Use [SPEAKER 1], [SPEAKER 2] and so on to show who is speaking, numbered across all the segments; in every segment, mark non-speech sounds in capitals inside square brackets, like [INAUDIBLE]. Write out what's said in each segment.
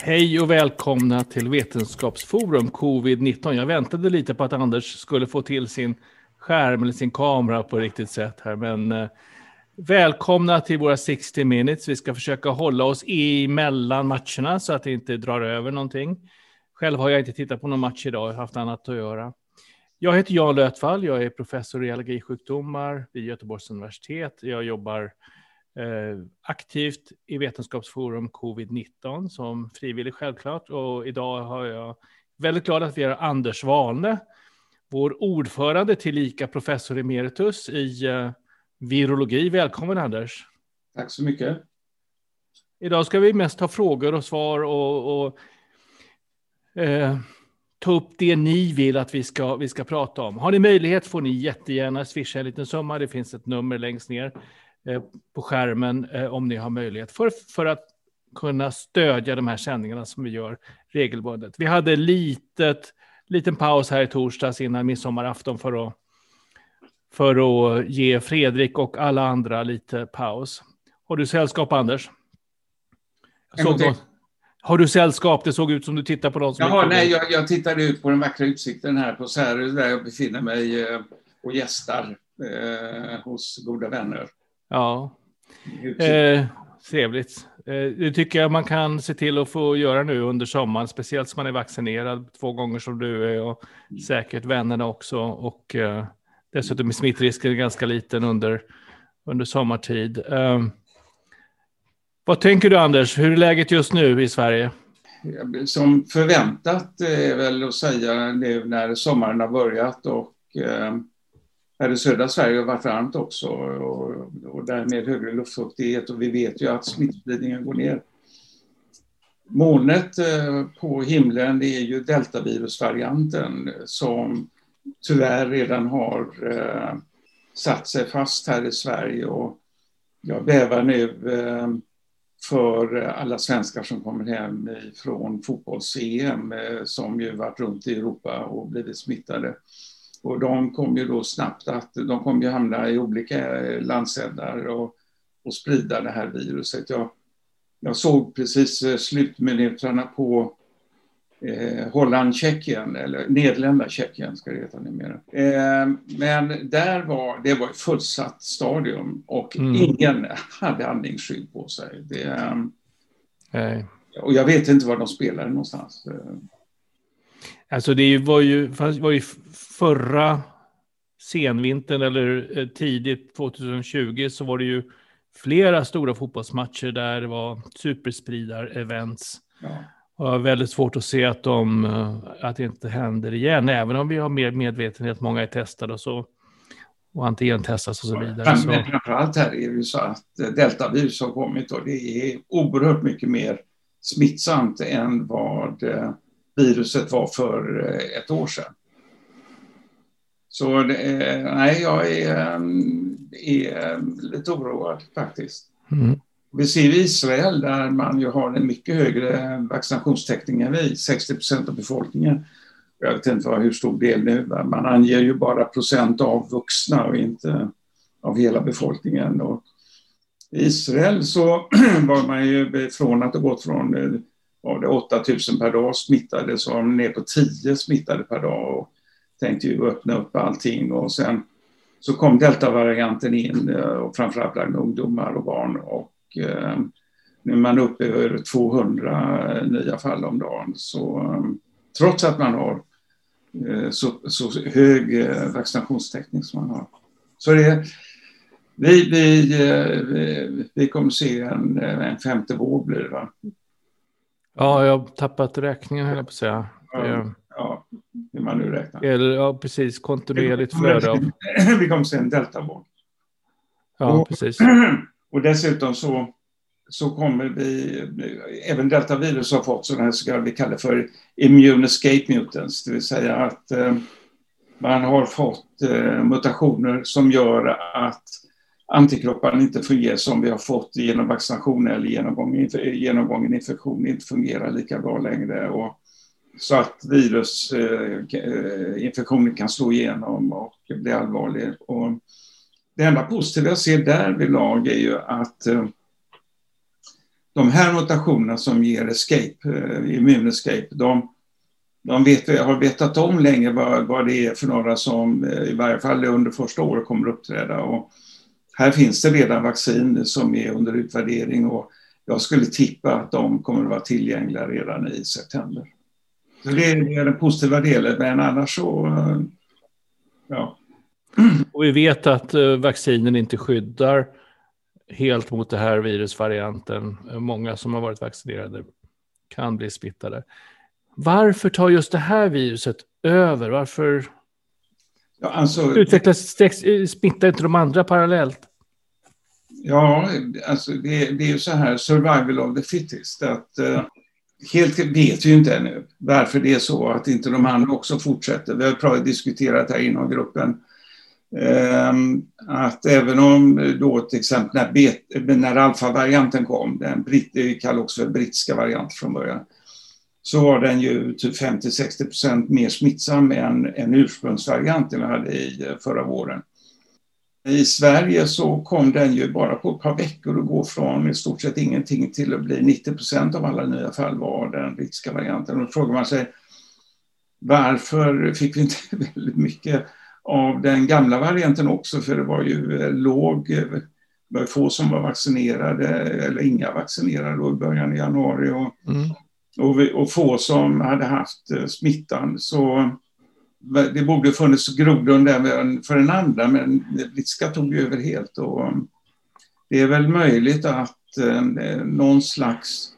[SPEAKER 1] Hej och välkomna till Vetenskapsforum Covid-19. Jag väntade lite på att Anders skulle få till sin skärm eller sin kamera på riktigt sätt här, men eh, välkomna till våra 60 minutes. Vi ska försöka hålla oss emellan matcherna så att det inte drar över någonting. Själv har jag inte tittat på någon match idag, jag har haft annat att göra. Jag heter Jan Lötvall, jag är professor i allergisjukdomar vid Göteborgs universitet. Jag jobbar Eh, aktivt i Vetenskapsforum Covid-19 som frivillig självklart. Och idag har jag väldigt glad att vi har Anders Walne, vår ordförande tillika professor emeritus i uh, virologi. Välkommen Anders.
[SPEAKER 2] Tack så mycket.
[SPEAKER 1] Idag ska vi mest ha frågor och svar och, och eh, ta upp det ni vill att vi ska, vi ska prata om. Har ni möjlighet får ni jättegärna swisha en liten summa. Det finns ett nummer längst ner. Eh, på skärmen eh, om ni har möjlighet för, för att kunna stödja de här sändningarna som vi gör regelbundet. Vi hade litet, liten paus här i torsdags innan midsommarafton för att, för att ge Fredrik och alla andra lite paus. Har du sällskap, Anders? Såg har du sällskap? Det såg ut som du tittar på någon som...
[SPEAKER 2] Jaha, nej, jag, jag tittade ut på den vackra utsikten här på Särö där jag befinner mig eh, och gästar eh, hos goda vänner.
[SPEAKER 1] Ja, eh, trevligt. Eh, det tycker jag man kan se till att få göra nu under sommaren, speciellt som man är vaccinerad två gånger som du är och säkert vännerna också. Och eh, dessutom är smittrisken ganska liten under, under sommartid. Eh, vad tänker du Anders, hur är läget just nu i Sverige?
[SPEAKER 2] Som förväntat är väl att säga nu när sommaren har börjat och eh, här i södra Sverige har varit varmt också och, och därmed högre luftfuktighet och vi vet ju att smittspridningen går ner. Molnet eh, på himlen är ju deltavirusvarianten som tyvärr redan har eh, satt sig fast här i Sverige och jag bävar nu eh, för alla svenskar som kommer hem från fotbolls-EM som ju varit runt i Europa och blivit smittade. Och de kom ju då snabbt att de kom ju hamna i olika landsändar och, och sprida det här viruset. Jag, jag såg precis eh, slutminuterna på eh, Holland-Tjeckien, eller Nederländerna-Tjeckien ska det heta numera. Eh, men där var, det var ett fullsatt stadion och mm. ingen hade andningsskydd på sig. Det, eh, och jag vet inte var de spelade någonstans.
[SPEAKER 1] Alltså det var ju, var ju förra senvintern eller eh, tidigt 2020 så var det ju flera stora fotbollsmatcher där det var superspridar-events. Ja. Och väldigt svårt att se att, de, eh, att det inte händer igen, även om vi har mer medvetenhet, många är testade och så. Och antigentestas och så vidare.
[SPEAKER 2] Så. Men framförallt här är det så att eh, deltavirus har kommit och det är oerhört mycket mer smittsamt än vad viruset var för ett år sedan. Så är, nej, jag är, är, lite oroad faktiskt. Mm. Vi ser i Israel där man ju har en mycket högre vaccinationstäckning än vi, 60 procent av befolkningen. Jag vet inte hur stor del nu, man anger ju bara procent av vuxna och inte av hela befolkningen. Och I Israel så [CLEARS THROAT] var man ju från att ha gått från var det 8 000 per dag smittade så var man ner på 10 smittade per dag. Och tänkte ju öppna upp allting och sen så kom deltavarianten in eh, och framförallt bland ungdomar och barn och eh, nu är man uppe över 200 nya fall om dagen. Så eh, trots att man har så, så hög vaccinationstäckning som man har. Så det, vi, vi, vi kommer se en, en femte våg blir det va?
[SPEAKER 1] Ja, jag har tappat räkningen höll jag på att säga.
[SPEAKER 2] Ja ja, hur man nu räknar.
[SPEAKER 1] Eller, ja, precis. Kontinuerligt flöde av... [CLEARS THROAT]
[SPEAKER 2] Vi kommer se en deltavåg.
[SPEAKER 1] Ja, och, precis. [CLEARS THROAT]
[SPEAKER 2] Och dessutom så, så kommer vi... Även deltavirus har fått sådana här så vi kallar för immune escape mutants. Det vill säga att eh, man har fått eh, mutationer som gör att antikropparna inte fungerar som vi har fått genom vaccination eller genomgången, genomgången infektion inte fungerar lika bra längre. Och så att virusinfektionen eh, kan slå igenom och bli allvarlig. Och det enda positiva jag ser där vid lag är ju att eh, de här mutationerna som ger escape, eh, immunescape, de, de vet, har vetat om länge vad, vad det är för några som i varje fall under första året kommer att uppträda. Och här finns det redan vaccin som är under utvärdering och jag skulle tippa att de kommer att vara tillgängliga redan i september. Så det är den positiva delen, men annars så, eh, ja.
[SPEAKER 1] Och vi vet att vaccinen inte skyddar helt mot den här virusvarianten. Många som har varit vaccinerade kan bli smittade. Varför tar just det här viruset över? Varför ja, alltså, utvecklas smittar inte de andra parallellt?
[SPEAKER 2] Ja, alltså det, det är ju så här, survival of the fittest. Att, uh, helt vet vi ju inte ännu varför det är så att inte de andra också fortsätter. Vi har diskuterat här inom gruppen ehm, att även om eh, då till exempel när, eh, när alfavarianten kom, den britt, kallas också för brittiska variant från början, så var den ju typ 50-60 procent mer smittsam än, än ursprungsvarianten vi hade i eh, förra våren. I Sverige så kom den ju bara på ett par veckor att gå från i stort sett ingenting till att bli 90 procent av alla nya fall var den brittiska varianten. Och då frågar man sig varför fick vi inte [LAUGHS] väldigt mycket av den gamla varianten också, för det var ju eh, låg, eh, var få som var vaccinerade, eller inga vaccinerade då i början av januari. Och, mm. och, och, få som hade haft eh, smittan. Så det borde funnits grogrund även för den andra, men brittiska tog över helt. Och det är väl möjligt att eh, någon slags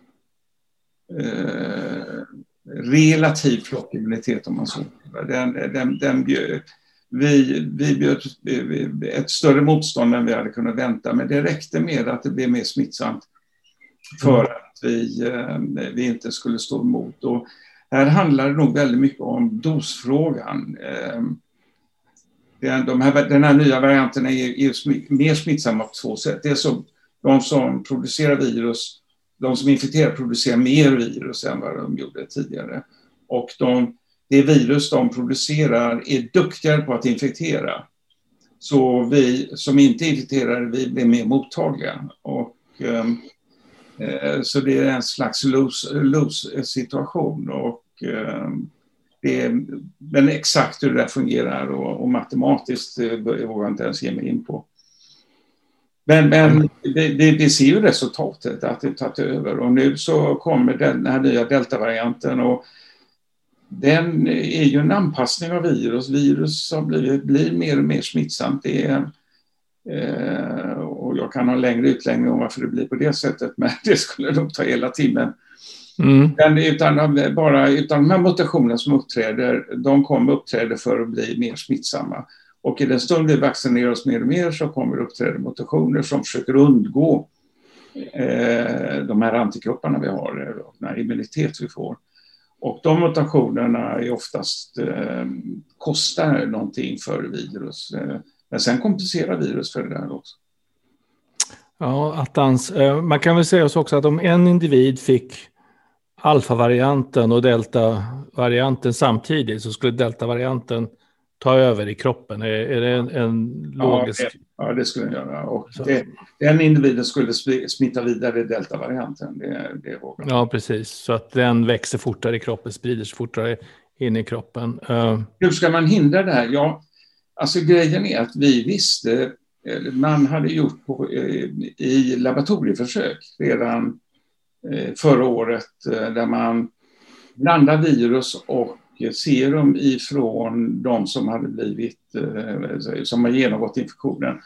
[SPEAKER 2] eh, relativ flockimmunitet, om man så den, den, den, vi, vi bjöd ett större motstånd än vi hade kunnat vänta, men det räckte med att det blev mer smittsamt för mm. att vi, eh, vi inte skulle stå emot. Och här handlar det nog väldigt mycket om dosfrågan. Ehm, de här, den här nya varianten är, är mer smittsamma på två sätt. Det är så de som producerar virus, de som infekterar producerar mer virus än vad de gjorde tidigare. Och de det virus de producerar är duktigare på att infektera. Så vi som inte infekterar vi blir mer mottagliga. Och, eh, så det är en slags lose, situation. Och, eh, det är, men exakt hur det där fungerar och, och matematiskt eh, vågar jag inte ens ge mig in på. Men, men vi, vi, ser ju resultatet, att det tagit över. Och nu så kommer den här nya deltavarianten. Och den är ju en anpassning av virus. Virus har blivit, blir mer och mer smittsamt. Det är, eh, och jag kan ha en längre utläggning om varför det blir på det sättet, men [LAUGHS] det skulle nog ta hela timmen. Mm. Men utan, bara, utan de här mutationerna som uppträder, de kommer uppträda för att bli mer smittsamma. Och i den stund vi vaccinerar oss mer och mer så kommer det uppträda mutationer som försöker undgå eh, de här antikropparna vi har, den här immunitet vi får. Och de mutationerna är oftast, eh, kostar någonting för virus. Eh, men sen kompenserar virus för det där också.
[SPEAKER 1] Ja, attans. Eh, man kan väl säga så också att om en individ fick alfavarianten och deltavarianten samtidigt så skulle deltavarianten ta över i kroppen? Är, är det en, en logisk...
[SPEAKER 2] Ja det, ja, det, skulle den göra. Och det, den individen skulle smitta vidare deltavarianten. Det, det vågar
[SPEAKER 1] Ja, precis. Så att den växer fortare i kroppen, sprider sig fortare in i kroppen. Uh...
[SPEAKER 2] Hur ska man hindra det här? Ja, alltså grejen är att vi visste, Eh, man hade gjort på, eh, i laboratorieförsök redan eh, förra året där man blandar virus och serum ifrån de som hade blivit, som har genomgått infektionen.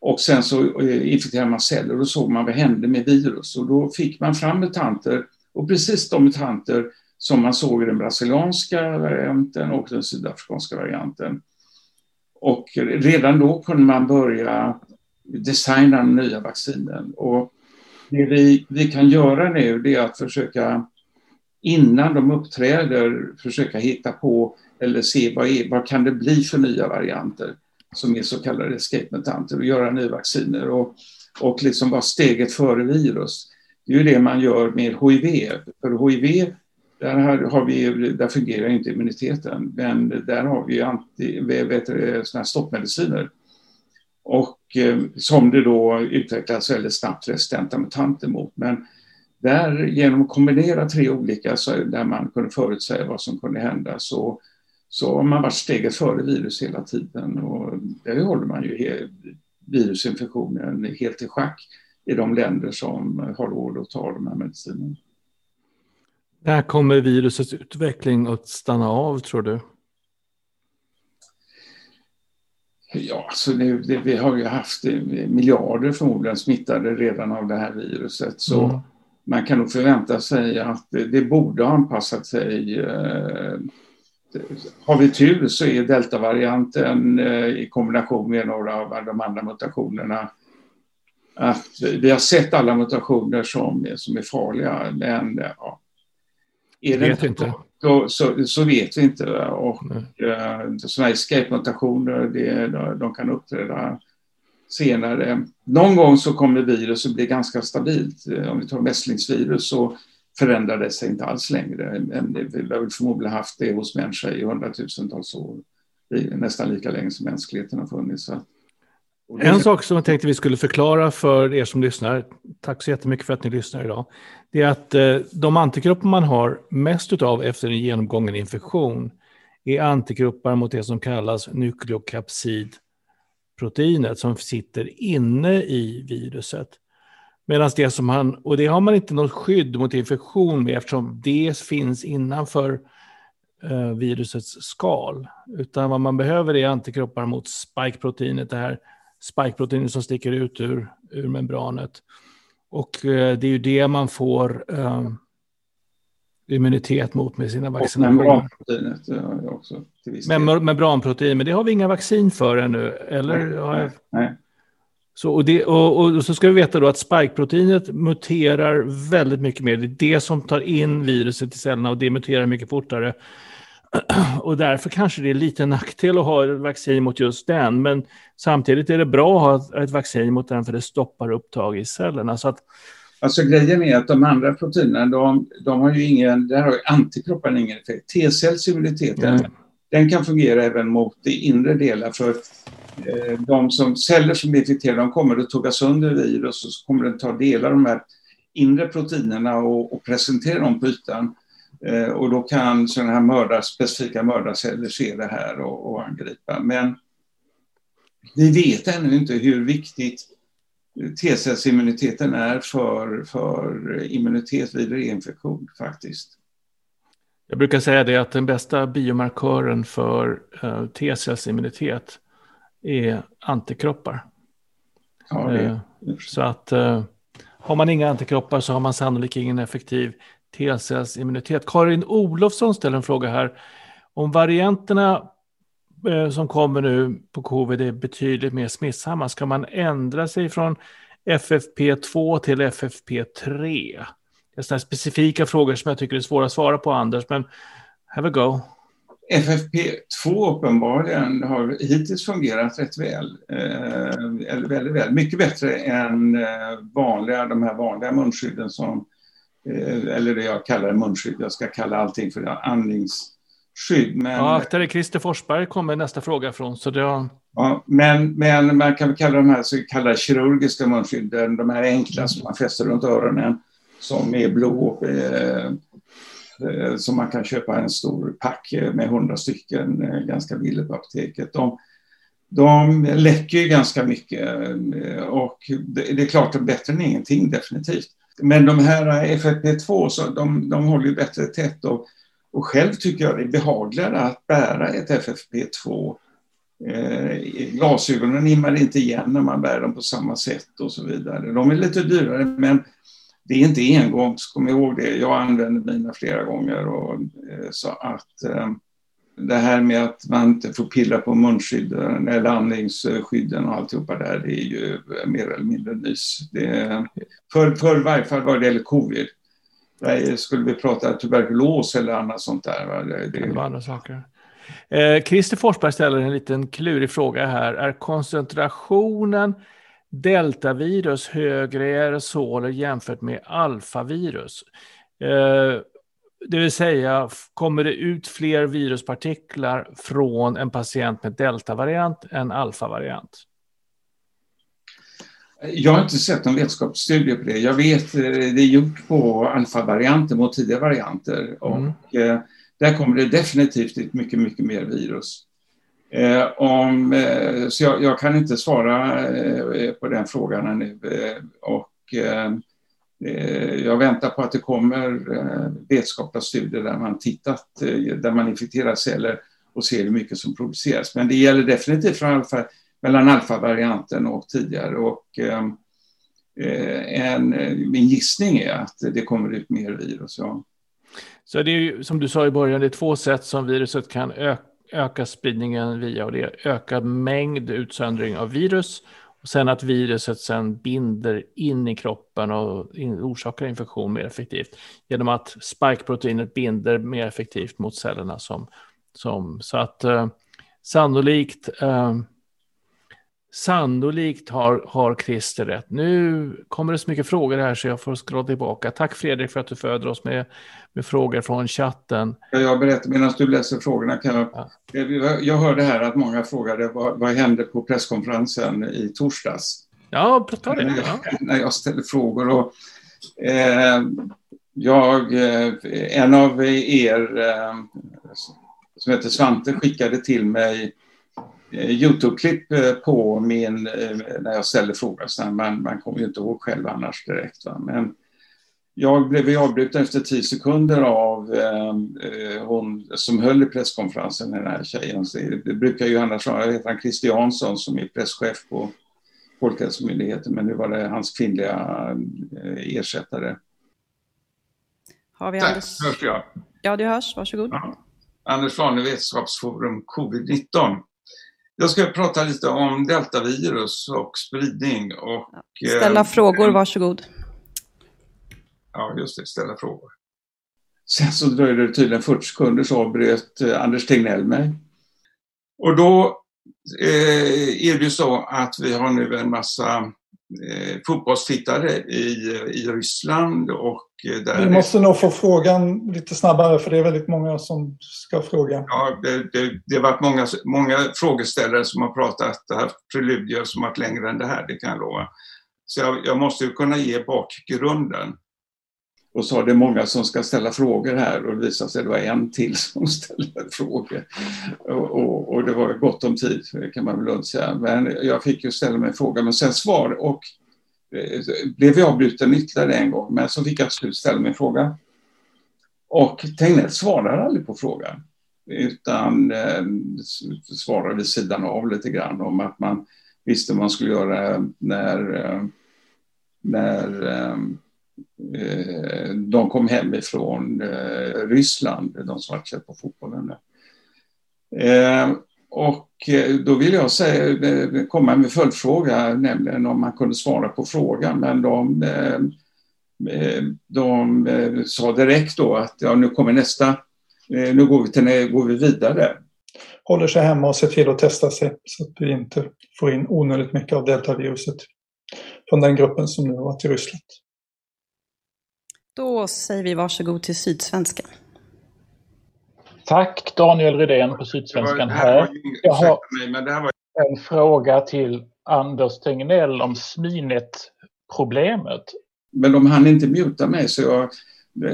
[SPEAKER 2] Och sen så infekterade man celler och såg man vad hände med virus. Och då fick man fram mutanter och precis de mutanter som man såg i den brasilianska varianten och den sydafrikanska varianten. Och redan då kunde man börja designa den nya vaccinen. Och det vi, vi kan göra nu det är att försöka innan de uppträder försöka hitta på eller se vad, är, vad kan det bli för nya varianter som är så kallade escape-mutanter och göra nya vacciner och, och liksom vara steget före virus. Det är ju det man gör med HIV. För HIV, där, har vi, där fungerar inte immuniteten, men där har vi anti, vet, eh, såna stoppmediciner. Och eh, som det då utvecklas väldigt snabbt resistenta mutanter mot. Men där genom att kombinera tre olika så där man kunde förutsäga vad som kunde hända så, så har man varit steget före virus hela tiden och där håller man ju virusinfektionen helt i schack i de länder som har råd att ta de här medicinerna.
[SPEAKER 1] När kommer virusets utveckling att stanna av tror du?
[SPEAKER 2] Ja, så nu, det, vi har ju haft miljarder förmodligen smittade redan av det här viruset. Så mm. man kan nog förvänta sig att det, det borde ha anpassat sig. Eh, har vi tur så är deltavarianten eh, i kombination med några av de andra mutationerna att vi har sett alla mutationer som, som är farliga, men ja,
[SPEAKER 1] är det vet inte, inte.
[SPEAKER 2] Så, så, så, vet vi inte. Och uh, sådana escape-mutationer, de, de kan uppträda senare. Någon gång så kommer viruset bli ganska stabilt. Eh, om vi tar mässlingsvirus så förändrar det sig inte alls längre. Vi har förmodligen haft det hos människor i hundratusentals år. Nästan lika länge som mänskligheten har funnits. Så
[SPEAKER 1] en sak som jag tänkte vi skulle förklara för er som lyssnar, tack så jättemycket för att ni lyssnar idag, det är att eh, de antikroppar man har mest av efter en genomgången infektion är antikroppar mot det som kallas nukleokapsidproteinet som sitter inne i viruset. Medan det som han, och det har man inte något skydd mot infektion med eftersom det finns innanför eh, virusets skal. Utan vad man behöver är antikroppar mot spikeproteinet, det här spikeproteiner som sticker ut ur, ur membranet. Och eh, det är ju det man får eh, immunitet mot med sina vaccinationer. membranproteinet ja, också. Mem membranprotein, men det har vi inga vaccin för ännu, eller? Nej, nej. Så, och, det, och, och, så ska vi veta då att spikeproteinet muterar väldigt mycket mer. Det är det som tar in viruset i cellerna och det muterar mycket fortare. Och därför kanske det är lite nackdel att ha ett vaccin mot just den. Men samtidigt är det bra att ha ett vaccin mot den för det stoppar upptag i cellerna. Så att,
[SPEAKER 2] Alltså grejen är att de andra proteinerna, de, de har ju ingen, där har ju antikropparna ingen effekt. T-cellsimmuniteten, den kan fungera även mot de inre delar för eh, de som, celler som är infekterade, de kommer att tugga sönder virus och så kommer den ta delar av de här inre proteinerna och, och presentera dem på ytan. Eh, och då kan sådana här mördar, specifika mördarceller se det här och, och angripa. Men vi vet ännu inte hur viktigt T-cellsimmuniteten är för, för immunitet vid reinfektion faktiskt.
[SPEAKER 1] Jag brukar säga det att den bästa biomarkören för uh, T-cellsimmunitet är antikroppar. Ja, det, uh, så att har man inga antikroppar så har man sannolikt ingen effektiv T-cellsimmunitet. Karin Olofsson ställer en fråga här. Om varianterna eh, som kommer nu på covid är betydligt mer smittsamma, ska man ändra sig från FFP2 till FFP3? Det är sådana specifika frågor som jag tycker är svåra att svara på, Anders, men have a go.
[SPEAKER 2] FFP2 uppenbarligen har hittills fungerat rätt väl, eh, eller väldigt väl. Mycket bättre än eh, vanliga, de här vanliga munskydden som eller det jag kallar munskydd, jag ska kalla allting för andningsskydd.
[SPEAKER 1] Men, ja, akta dig, Christer Forsberg kommer nästa fråga från. Så det har...
[SPEAKER 2] ja, men, men man kan kalla de här så kallade kirurgiska munskydden, de här enkla som man fäster runt öronen, som är blå, eh, eh, som man kan köpa en stor pack med hundra stycken eh, ganska billigt på apoteket. De, de läcker ju ganska mycket eh, och det, det är klart att bättre än ingenting definitivt. Men de här FFP2 så de, de håller ju bättre tätt och, och själv tycker jag det är behagligare att bära ett FFP2. Eh, glasögonen immar inte igen när man bär dem på samma sätt och så vidare. De är lite dyrare men det är inte engångs, kom ihåg det. Jag använder mina flera gånger och, eh, så att eh, det här med att man inte får pilla på munskydden eller andningsskydden och alltihopa där, det är ju mer eller mindre nys. Det, för, för varje fall vad det gäller covid. Där skulle vi prata tuberkulos eller annat sånt där.
[SPEAKER 1] Det, det... det var andra saker. Eh, Christer Forsberg ställer en liten klurig fråga här. Är koncentrationen deltavirus högre i aerosoler jämfört med alfavirus? Eh, det vill säga, kommer det ut fler viruspartiklar från en patient med deltavariant än alfavariant?
[SPEAKER 2] Jag har inte sett någon vetenskapsstudie på det. Jag vet det är gjort på alfa-varianter mot tidiga varianter och mm. där kommer det definitivt ut mycket, mycket mer virus. Eh, om, eh, så jag, jag, kan inte svara eh, på den frågan ännu. och, Eh, jag väntar på att det kommer eh, vetenskapliga studier där man tittat, eh, där man infekterar celler och ser hur mycket som produceras. Men det gäller definitivt från alfa, mellan alfa-varianten och tidigare. Och, ehm, en, min gissning är att det kommer ut mer virus. Ja.
[SPEAKER 1] Så det är ju, som du sa i början, det är två sätt som viruset kan öka öka spridningen via och det är ökad mängd utsöndring av virus. Och sen att viruset sen binder in i kroppen och orsakar infektion mer effektivt. Genom att spikeproteinet binder mer effektivt mot cellerna. Som, som, så att eh, sannolikt eh, Sannolikt har, har Christer rätt. Nu kommer det så mycket frågor här så jag får scrolla tillbaka. Tack Fredrik för att du föder oss med, med frågor från chatten.
[SPEAKER 2] Jag berättar medan du läser frågorna. Kan jag, ja. jag hörde här att många frågade vad, vad hände på presskonferensen i torsdags?
[SPEAKER 1] Ja, ta det. När
[SPEAKER 2] jag, när jag ställde frågor. Och, eh, jag, eh, en av er eh, som heter Svante skickade till mig Eh, Youtube-klipp eh, på min, eh, när jag ställde frågan. Så man, man kommer ju inte ihåg själv annars direkt. Va? Men jag blev avbruten efter tio sekunder av eh, hon som höll i presskonferensen, den här tjejen. Det brukar ju annars vara, heter han Christiansson som är presschef på Folkhälsomyndigheten, men nu var det hans kvinnliga eh, ersättare.
[SPEAKER 3] Har vi Anders?
[SPEAKER 2] Hörs jag?
[SPEAKER 3] Ja, du hörs. Varsågod. Ja.
[SPEAKER 2] Anders Svahne, Vetenskapsforum covid-19. Jag ska prata lite om deltavirus och spridning. Och,
[SPEAKER 3] ställa eh, frågor, varsågod.
[SPEAKER 2] Ja, just det, ställa frågor. Sen så dröjde det tydligen 40 sekunder så avbröt eh, Anders Tegnell mig. Och då eh, är det ju så att vi har nu en massa eh, fotbollstittare i, i Ryssland och
[SPEAKER 4] eh, där... Vi måste nog få frågan lite snabbare för det är väldigt många som ska fråga.
[SPEAKER 2] Ja, det, det, det har varit många, många frågeställare som har pratat, haft preludier som varit längre än det här, det kan jag lova. Så jag, jag måste ju kunna ge bakgrunden. Och så har det många som ska ställa frågor här och det visade sig att det var en till [LAUGHS] som ställde frågor. Och, och, och, det var gott om tid kan man väl lugnt säga. Men jag fick ju ställa mig en fråga men sen svar och eh, blev jag avbruten ytterligare en gång men så fick jag slut ställa en fråga. Och Tegnell svarade aldrig på frågan utan eh, svarade vid sidan av lite grann om att man visste vad man skulle göra när, eh, när Eh, Eh, de kom hemifrån ifrån eh, Ryssland, de som har sett på fotbollen. Eh, och då vill jag säga, komma med följdfråga, nämligen om man kunde svara på frågan, men de, de sa direkt då att ja, nu kommer nästa, nu går vi, till, går vi vidare.
[SPEAKER 4] Håller sig hemma och ser till att testa sig så att vi inte får in onödigt mycket av deltaviruset från den gruppen som nu har varit i Ryssland.
[SPEAKER 3] Då säger vi varsågod till Sydsvenskan.
[SPEAKER 5] Tack Daniel Rydén på Sydsvenskan här. Jag har en fråga till Anders Tegnell om Sminet-problemet.
[SPEAKER 2] Men de hann inte muta mig så jag,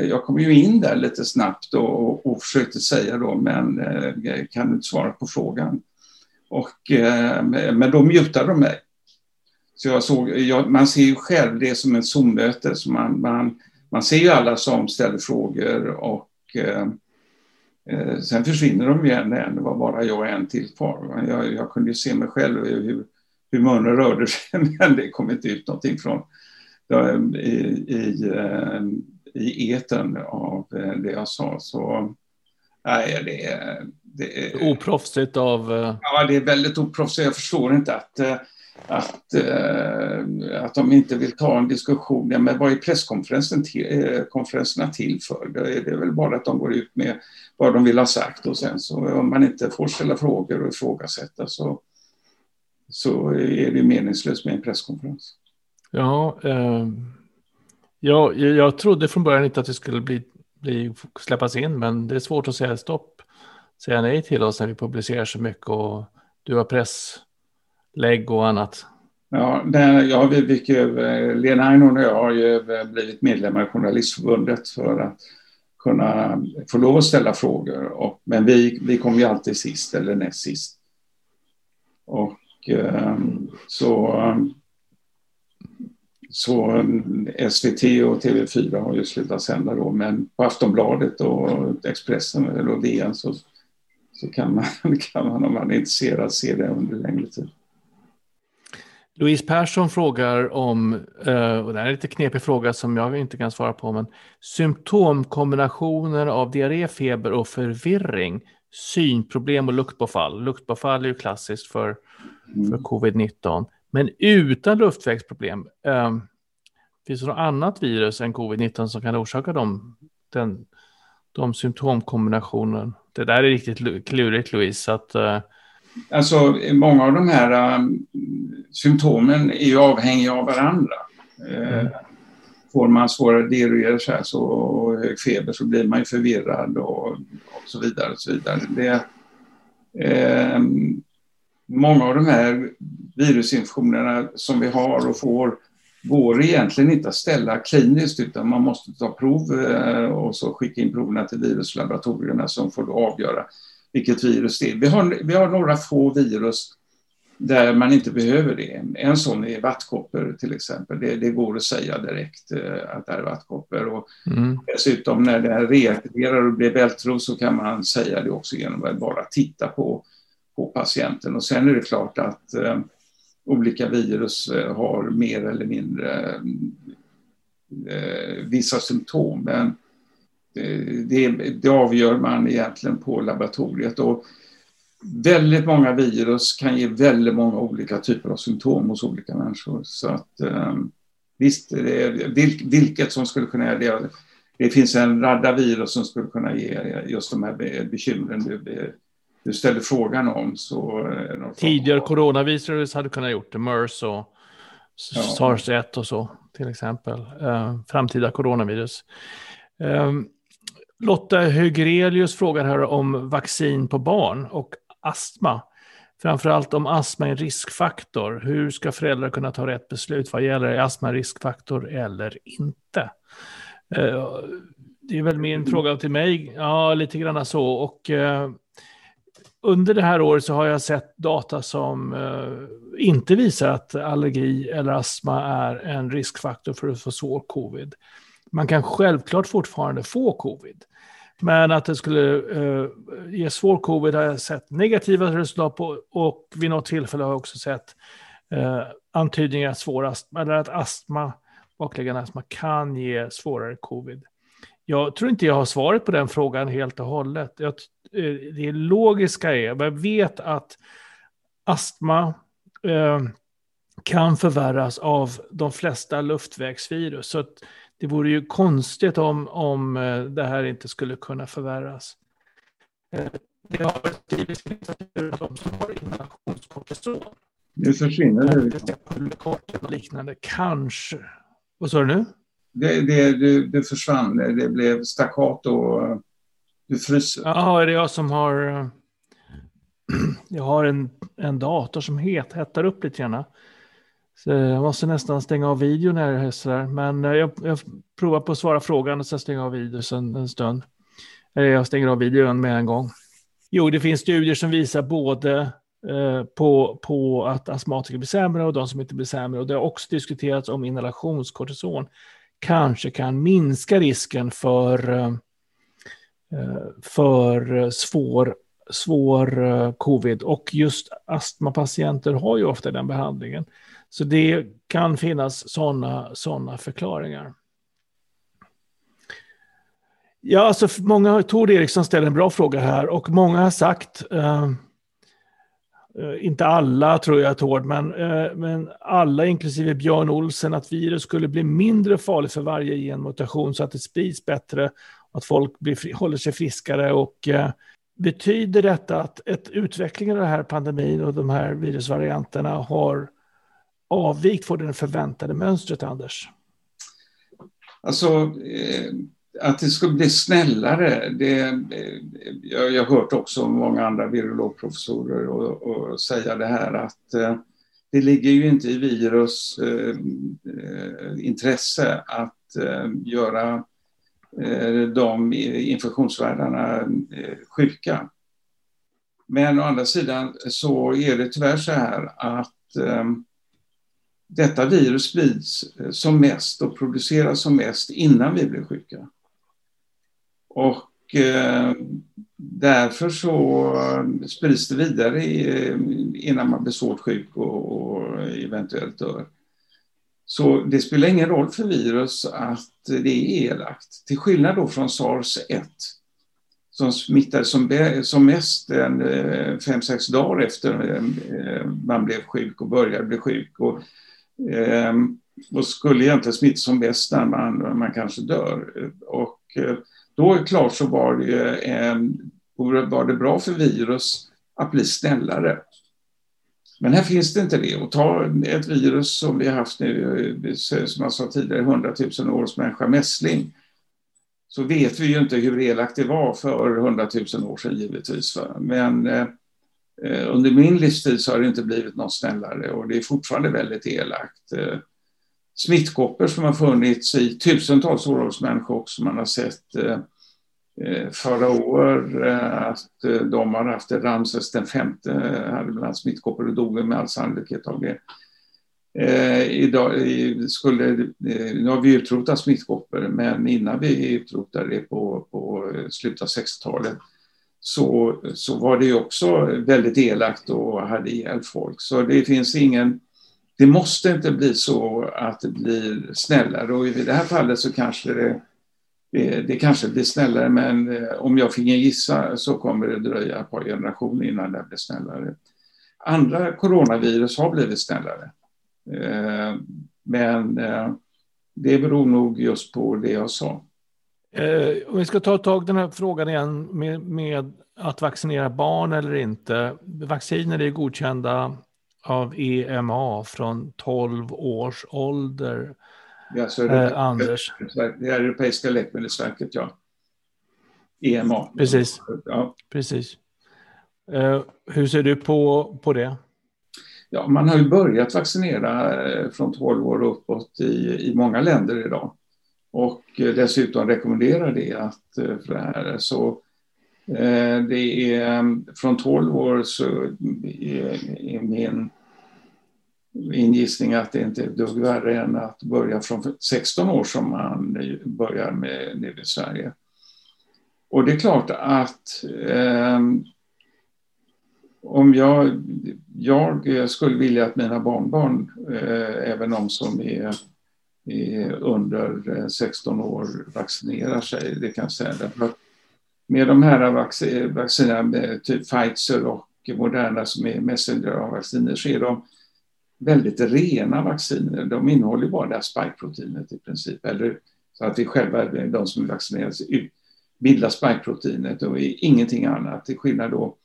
[SPEAKER 2] jag kom ju in där lite snabbt och, och försökte säga då men eh, kan inte svara på frågan. Och, eh, men då mutade de mig. Så jag såg, jag, man ser ju själv det som ett Zoom-möte, så man, man man ser ju alla som ställer frågor och eh, eh, sen försvinner de igen. Det var bara jag och en till kvar. Jag, jag kunde ju se mig själv hur, hur munnen rörde sig [LAUGHS] men det kom inte ut någonting från i, i, eh, i eten av eh, det jag sa. Så nej, det,
[SPEAKER 1] det. Oproffsigt av...
[SPEAKER 2] Ja, det är väldigt oproffsigt. Jag förstår inte att att, eh, att de inte vill ta en diskussion. Ja, men vad är presskonferenserna till, eh, till för? Det är, det är väl bara att de går ut med vad de vill ha sagt och sen så om man inte får ställa frågor och ifrågasätta så, så är det meningslöst med en presskonferens.
[SPEAKER 1] Ja, eh, ja, jag trodde från början inte att det skulle bli, bli, släppas in, men det är svårt att säga stopp, säga nej till oss när vi publicerar så mycket och du har press lägg och annat.
[SPEAKER 2] Ja, det, ja vi fick ju, eh, Lena Einhorn och jag har ju eh, blivit medlemmar i Journalistförbundet för att kunna få lov att ställa frågor. Och, men vi, vi kom ju alltid sist eller näst sist. Och ehm, så, så eh, SVT och TV4 har ju slutat sända då, men på Aftonbladet och Expressen eller DN så, så kan, man, [LAUGHS] kan man om man är intresserad se det under längre tid.
[SPEAKER 1] Louise Persson frågar om, eh, och det här är en lite knepig fråga som jag inte kan svara på, men symptomkombinationer av diarré, feber och förvirring, synproblem och luktbortfall. Luktbortfall är ju klassiskt för, för mm. covid-19, men utan luftvägsproblem. Eh, finns det något annat virus än covid-19 som kan orsaka dem, den, de symptomkombinationen? Det där är riktigt klurigt, Louise, så att eh,
[SPEAKER 2] Alltså, många av de här um, symptomen är ju avhängiga av varandra. Eh, mm. får man svårare diarréer så, och hög feber så blir man ju förvirrad och, och så vidare. Och så vidare. Det, eh, många av de här virusinfektionerna som vi har och får går egentligen inte att ställa kliniskt utan man måste ta prov eh, och så skicka in proverna till viruslaboratorierna som får avgöra vilket virus det är. Vi har, vi har några få virus där man inte behöver det. En sån är vattkoppor till exempel. Det, det går att säga direkt eh, att det är vattkoppor. Och mm. Dessutom när det reaktiverar och blir bältros så kan man säga det också genom att bara titta på, på patienten. Och sen är det klart att eh, olika virus eh, har mer eller mindre eh, vissa symptom. Men det, det avgör man egentligen på laboratoriet. Och väldigt många virus kan ge väldigt många olika typer av symptom hos olika människor. Så att ehm, visst, vilket som skulle kunna göra det. Det finns en radda virus som skulle kunna ge just de här bekymren du, du ställde frågan om. Så,
[SPEAKER 1] Tidigare coronavirus hade kunnat gjort det, MERS och ja. SARS-1 och så till exempel. Uh, framtida coronavirus. Lotta Högrelius frågar här om vaccin på barn och astma. Framförallt om astma är en riskfaktor. Hur ska föräldrar kunna ta rätt beslut vad gäller är astma en riskfaktor eller inte? Eh, det är väl min fråga till mig. Ja, lite grann så. Och eh, under det här året så har jag sett data som eh, inte visar att allergi eller astma är en riskfaktor för att få svår covid. Man kan självklart fortfarande få covid. Men att det skulle eh, ge svår covid har jag sett negativa resultat på och vid något tillfälle har jag också sett eh, antydningar att svår astma, eller att astma, bakliggande astma kan ge svårare covid. Jag tror inte jag har svaret på den frågan helt och hållet. Jag, eh, det logiska är, jag vet att astma eh, kan förvärras av de flesta luftvägsvirus. Så att det vore ju konstigt om, om eh, det här inte skulle kunna förvärras. Eh, det har skrivits i litteraturen att de som har inhalationskortison
[SPEAKER 2] nu försvinner
[SPEAKER 1] det. och liknande. Kanske. Vad sa du nu?
[SPEAKER 2] Det, det, det, det försvann. Det blev staccato. Du fryser.
[SPEAKER 1] Jaha, är det jag som har... Eh, [CLEARS THROAT] jag har en, en dator som het, hettar upp lite grann. Så jag måste nästan stänga av videon här sådär. Men eh, jag, jag provar på att svara frågan och sen stänga av videon en stund. Eh, jag stänger av videon med en gång. Jo, det finns studier som visar både eh, på, på att astmatiker blir sämre och de som inte blir sämre. Och det har också diskuterats om inhalationskortison kanske kan minska risken för, eh, eh för svår, svår covid. Och just astmapatienter har ju ofta den behandlingen. Så det kan finnas sådana såna förklaringar. Ja, alltså många, Tord Eriksson ställer en bra fråga här och många har sagt, eh, eh inte alla tror jag Tord, men, eh, men alla inklusive Björn Olsen, att virus skulle bli mindre farligt för varje genmutation så att det sprids bättre, att folk blir, håller sig friskare och eh, betyder detta att ett, utvecklingen av den här pandemin och de här virusvarianterna har avvikt från det förväntade mönstret, Anders?
[SPEAKER 2] Alltså, eh, att det skulle bli snällare, det, eh, jag, har hört också många andra virologprofessorer och, och säga det här att eh, det ligger ju inte i virus eh, eh, intresse att eh, göra eh, de infektionsvärdarna eh, sjuka. Men å andra sidan så är det tyvärr så här att eh, detta virus sprids eh, som mest och produceras som mest innan vi blir sjuka. Och eh, därför så eh, sprids det vidare eh, innan man blir svårt sjuk och, och eventuellt dör. Så det spelar ingen roll för virus att det är elakt. Till skillnad då från sars 1 som smittade som, som mest en, eh, fem, sex dagar efter eh, man blev sjuk och började bli sjuk. Och, Ehm, och skulle egentligen smitta som bäst när man, man kanske dör. Och eh, då är klart så var det, eh, var det bra för virus att bli snällare. Men här finns det inte det. Och ta ett virus som vi har haft nu, eh, som jag sa tidigare, 100 000 års människa, mässling. Så vet vi ju inte hur elakt det var för 100 000 år sedan givetvis. Men eh, Eh, under min livstid så har det inte blivit något snällare och det är fortfarande väldigt elakt. Eh, smittkoppor som har funnits i tusentals år hos människor också. Man har sett eh, förra år att de har haft det. Ramses den femte hade bland smittkoppor och dog med all sannolikhet av det. idag skulle, nu har vi utrotat smittkoppor, men innan vi utrotade det på, på slutet av 60-talet så, så var det också väldigt elakt och hade ihjäl folk. Så det finns ingen... Det måste inte bli så att det blir snällare och i det här fallet så kanske det eh, det, kanske blir snällare, men eh, om jag finge gissa så kommer det dröja ett par generationer innan det blir snällare. Andra coronavirus har blivit snällare. Eh, men det beror nog just på det jag sa.
[SPEAKER 1] Om vi ska ta tag i den här frågan igen med, med, att vaccinera barn eller inte. Vacciner är godkända av EMA från 12 års ålder.
[SPEAKER 2] Ja, så det, eh, Anders. Det är Europeiska läkemedelsverket, ja. EMA.
[SPEAKER 1] Precis. Ja. Precis. Eh, hur ser du på, på det?
[SPEAKER 2] Ja, man har ju börjat vaccinera eh, från 12 år uppåt i, i många länder idag. Och eh, dessutom rekommenderar det att eh, för det här. Så eh, det är mm, från 12 år så är, min min gissning att det inte är ett dugg värre än att börja från 16 år som man börjar med nu i Sverige. Och det är klart att eh, om jag, jag skulle vilja att mina barnbarn, eh, även de som är, under eh, 16 år, vaccinerar sig. Det kan jag säga. Med de här vaccinerna, typ Pfizer och Moderna som är messenger-vacciner, så är de väldigt rena vacciner. De innehåller bara det här spike-proteinet i princip. Eller så att vi själva, de som är vaccinerade, bildar spike-proteinet och ingenting annat. Till skillnad då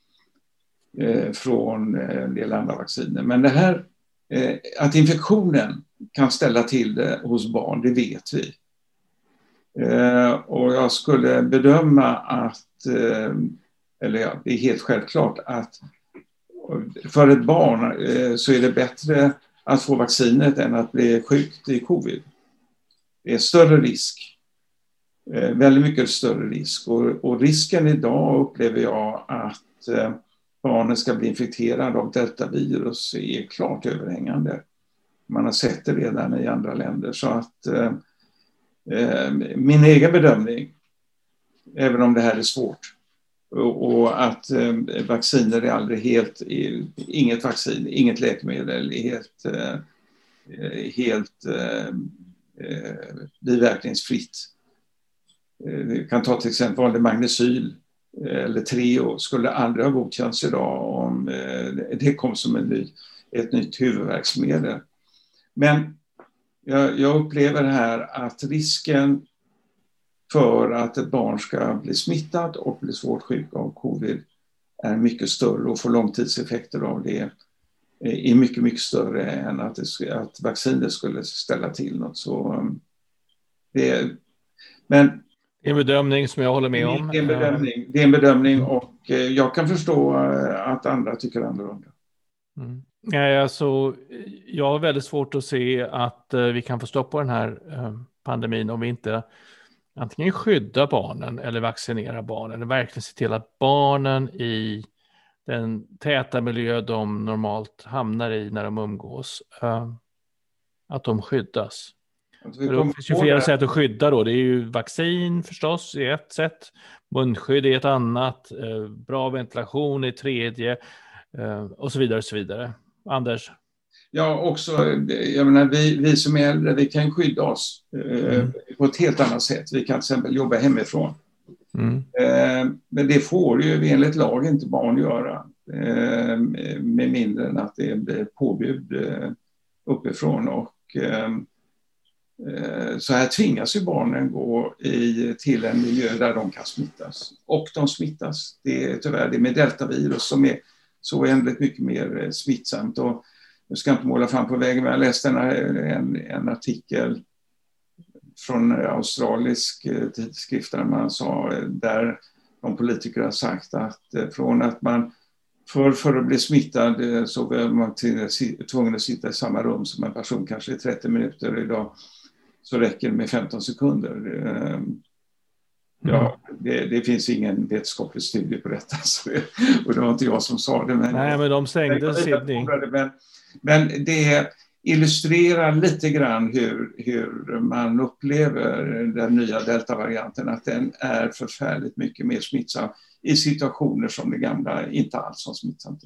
[SPEAKER 2] eh, från eh, en del andra vacciner. Men det här Eh, att infektionen kan ställa till det hos barn, det vet vi. Eh, och jag skulle bedöma att, eh, eller ja, det är helt självklart att för ett barn eh, så är det bättre att få vaccinet än att bli sjukt i covid. Det är större risk. Eh, väldigt mycket större risk. Och, och risken idag upplever jag att eh, barnen ska bli infekterade av deltavirus är klart överhängande. Man har sett det redan i andra länder. Så att eh, eh min egen bedömning, även om det här är svårt, och att eh, vacciner är aldrig helt, eh, inget vaccin, inget läkemedel är helt, eh, helt eh, eh biverkningsfritt. Vi kan ta till exempel vanlig magnesyl Eh, eller Treo skulle aldrig ha godkänts idag om eh, det kom som en ny, ett nytt huvudvärksmedel. Men jag, jag upplever här att risken för att ett barn ska bli smittat och bli svårt sjuk av covid är mycket större och få långtidseffekter av det eh, är mycket, mycket större än att, det, att vaccinet skulle ställa till något. Så det men
[SPEAKER 1] det är en bedömning som jag håller med om.
[SPEAKER 2] Det är en bedömning, det är en bedömning och eh, jag kan förstå eh, att andra tycker annorlunda.
[SPEAKER 1] Mm. Nej, alltså, jag har väldigt svårt att se att uh, vi kan få stopp på den här pandemin om vi inte antingen skyddar barnen eller vaccinerar barnen. Eller verkligen se till att barnen i den täta miljö de normalt hamnar i när de umgås, att de skyddas. Det finns ju flera sätt att skydda då. Det är ju vaccin förstås i ett sätt, munskydd i ett annat, bra ventilation i tredje och så vidare. Och så vidare. Anders?
[SPEAKER 2] Ja, också, jag menar, vi, vi som är äldre, vi kan skydda oss eh, mm. på ett helt annat sätt. Vi kan till exempel jobba hemifrån. Mm. Eh, men det får ju enligt lag inte barn göra. Eh, med mindre än att det blir påbud eh, uppifrån. Och, eh, eh, Eh, så här tvingas ju barnen gå i, till en miljö där de kan smittas. Och de smittas. Det är tyvärr det med deltavirus som är så oändligt mycket mer eh, smittsamt. Och jag ska inte måla fram på vägen, men jag läste en, eh, en, en artikel från australisk tidskrift där man sa, där de politiker har sagt att från att man för, för att bli smittad så var man tvungen att sitta i samma rum som en person kanske i 30 minuter. Idag så räcker det med 15 sekunder. Ja, det, det, finns ingen vetenskaplig studie på detta. [LAUGHS] Så, och det var inte jag som sa det. Men,
[SPEAKER 1] Nej, men de stängde Sydney.
[SPEAKER 2] Men, men det illustrerar lite grann hur, hur man upplever den nya deltavarianten, att den är förfärligt mycket mer smittsam i situationer som det gamla inte alls var smittsamt.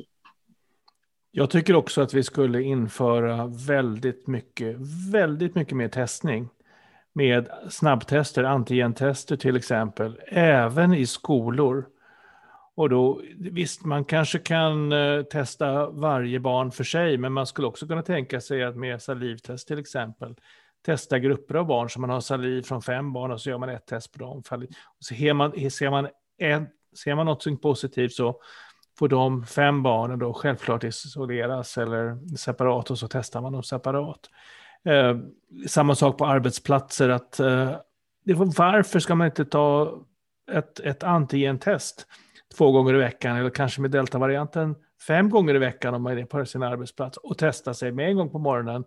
[SPEAKER 1] Jag tycker också att vi skulle införa väldigt mycket, väldigt mycket mer testning med snabbtester, antigentester till exempel, även i skolor. Och då, visst, man kanske kan eh, testa varje barn för sig, men man skulle också kunna tänka sig att med salivtest till exempel, testa grupper av barn, så man har saliv från fem barn och så gör man ett test på dem. Och så ser man, ser man, en, ser man något positivt så får de fem barnen då självklart isoleras eller separat och så testar man dem separat. Eh, samma sak på arbetsplatser. att eh, Varför ska man inte ta ett, ett antigentest två gånger i veckan eller kanske med deltavarianten fem gånger i veckan om man är på sin arbetsplats och testa sig med en gång på morgonen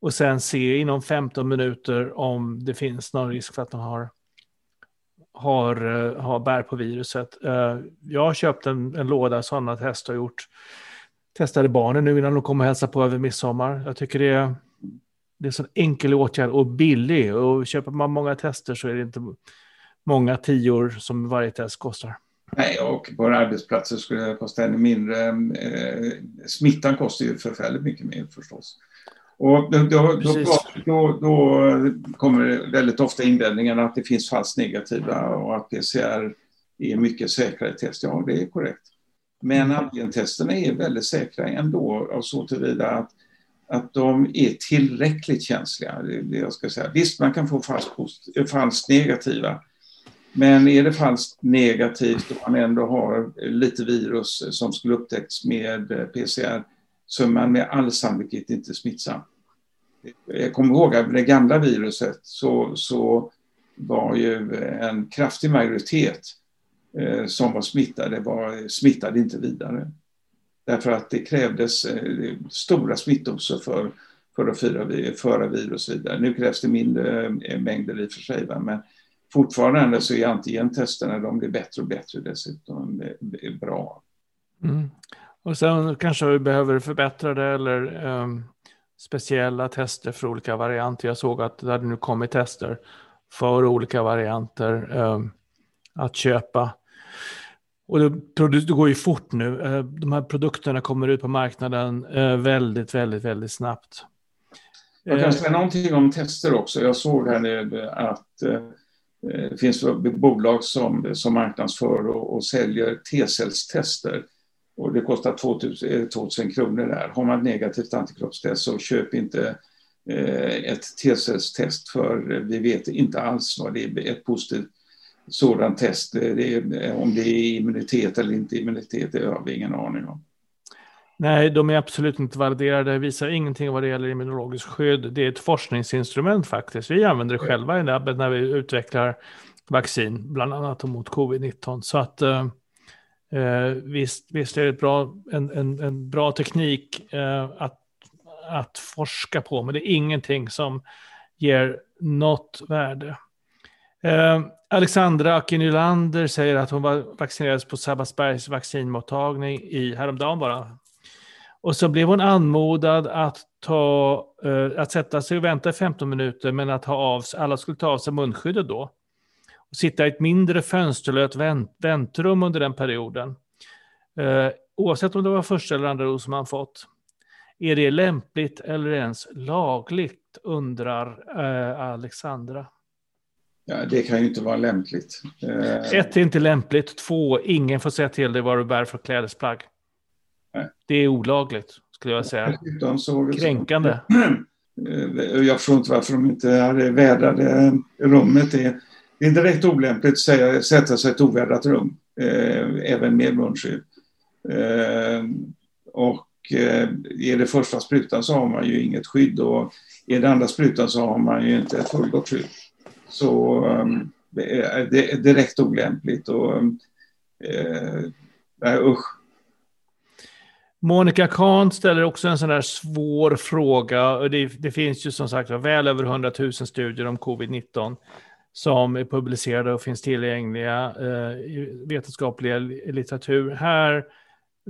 [SPEAKER 1] och sen se inom 15 minuter om det finns någon risk för att de har, har, eh, har bär på viruset. Eh, jag har köpt en, en låda sådana test och gjort testade barnen nu innan de kom och hälsade på över midsommar. Jag tycker det är det är en sån enkel åtgärd och billig. Och köper man många tester så är det inte många tior som varje test kostar.
[SPEAKER 2] Nej, och på arbetsplatser skulle det kosta ännu mindre. Eh, smittan kostar ju förfärligt mycket mer förstås. Och då, då, då, då, kommer väldigt ofta invändningen att det finns falskt negativa och att PCR är mycket säkrare test. Ja, det är korrekt. Men mm. antigentesterna är väldigt säkra ändå, och så tillvida att att de är tillräckligt känsliga. Det jag ska säga. Visst, man kan få falskt, falskt negativa. Men är det falskt negativt och man ändå har lite virus som skulle upptäckts med PCR så är man med all sannolikhet inte smittsam. Jag kommer ihåg att med det gamla viruset så, så var ju en kraftig majoritet eh, som var smittade var smittade inte vidare. Därför att det krävdes eh, stora smittdoser för, för att föra, föra virus vidare. Nu krävs det mindre eh, mängder i och för sig, men fortfarande så är antigentesterna de blir bättre och bättre dessutom. Det är bra.
[SPEAKER 1] Mm. Och sen kanske vi behöver förbättra det eller um, speciella tester för olika varianter. Jag såg att det hade nu kommit tester för olika varianter um, att köpa. Och det, det, går ju fort nu. Eh, de här produkterna kommer ut på marknaden eh, väldigt, väldigt, väldigt snabbt.
[SPEAKER 2] Jag kan eh, säga någonting om tester också. Jag såg här nu att det finns bolag som, som marknadsför och, och säljer T-cellstester. Och det kostar 2000, 2000 eh, kronor där. Har man ett negativt antikroppstest så köp inte eh, ett T-cellstest för vi vet inte alls vad det är ett positivt sådant test. Det är, eh, om det är immunitet eller inte immunitet, det har vi ingen aning om.
[SPEAKER 1] Nej, de är absolut inte validerade, visar ingenting vad det gäller immunologiskt skydd. Det är ett forskningsinstrument faktiskt. Vi använder det själva i labbet när vi utvecklar vaccin, bland annat mot covid-19. Så att eh, Eh, visst, visst är det bra, en, en, en bra teknik eh, att, att forska på, men det är ingenting som ger något värde. Eh, Alexandra Aki säger att hon var vaccinerad på Sabbatsbergs vaccinmottagning i häromdagen bara. Och så blev hon anmodad att, ta, eh, att sätta sig och vänta i 15 minuter, men att ha av, alla skulle ta av sig munskyddet då. Sitta i ett mindre fönsterlöst vänt, väntrum under den perioden. Eh, oavsett om det var första eller andra dos man fått. Är det lämpligt eller ens lagligt, undrar eh, Alexandra.
[SPEAKER 2] Ja, det kan ju inte vara lämpligt.
[SPEAKER 1] Eh... Ett är inte lämpligt. Två, ingen får säga till dig vad du bär för klädesplagg. Nej. Det är olagligt, skulle jag säga. Kränkande. [CLEARS THROAT]
[SPEAKER 2] Eh, jag förstår inte varför de inte hade vädrade rummet. Det det är direkt olämpligt att säga, sätta sig i ett ovädrat rum, eh, även med munskydd. Eh, och eh, är det första sprutan så har man ju inget skydd och är det andra sprutan så har man ju inte ett fullgott skydd. Så eh, det är direkt olämpligt och eh, usch.
[SPEAKER 1] Monica Kahn ställer också en sån där svår fråga. Det, det finns ju som sagt väl över 100 000 studier om covid-19 som är publicerade och finns tillgängliga eh, i vetenskapliga litteratur. Här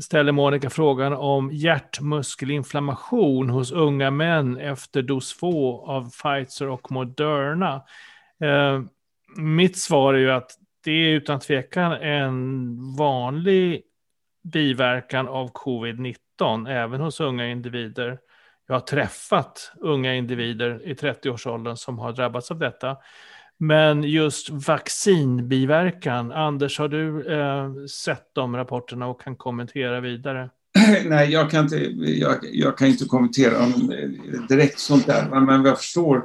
[SPEAKER 1] ställer Monica frågan om hjärtmuskelinflammation hos unga män efter dos 2 av Pfizer och Moderna. Eh, mitt svar är ju att det är utan tvekan en vanlig biverkan av covid-19, även hos unga individer. Jag har träffat unga individer i 30-årsåldern som har drabbats av detta. Men just vaccinbiverkan, Anders, har du eh, sett de rapporterna och kan kommentera vidare? [CLEARS THROAT]
[SPEAKER 2] Nej, jag kan inte, jag, jag kan inte kommentera om eh, direkt sånt där, men vad jag förstår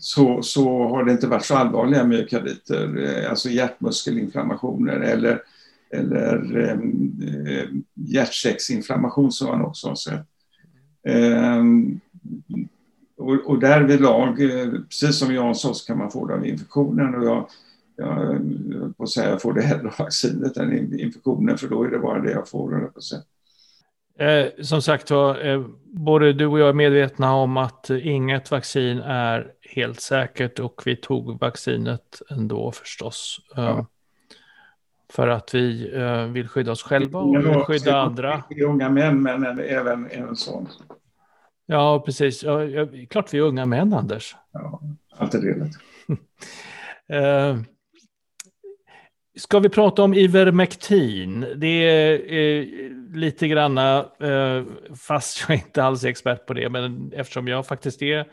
[SPEAKER 2] så, så har det inte varit så allvarliga myokarditer, eh, alltså hjärtmuskelinflammationer eller, eller ehm, eh, hjärtsäcksinflammation som man också har sett. Eh, och, och därvidlag, eh, precis som jag sa, så kan man få det av infektionen. Och jag, jag, på att säga, jag får det hellre av vaccinet än infektionen, för då är det bara det jag får. På sätt.
[SPEAKER 1] Eh, som sagt var, eh, både du och jag är medvetna om att inget vaccin är helt säkert och vi tog vaccinet ändå förstås. Eh, ja. För att vi vill skydda oss själva och vill skydda andra.
[SPEAKER 2] Unga män, men även en sån.
[SPEAKER 1] Ja, precis. Ja, klart vi är unga män, Anders.
[SPEAKER 2] Ja, allt är delat. [LAUGHS]
[SPEAKER 1] uh, ska vi prata om Ivermectin? Det är uh, lite granna, uh, fast jag inte alls är expert på det, men eftersom jag faktiskt är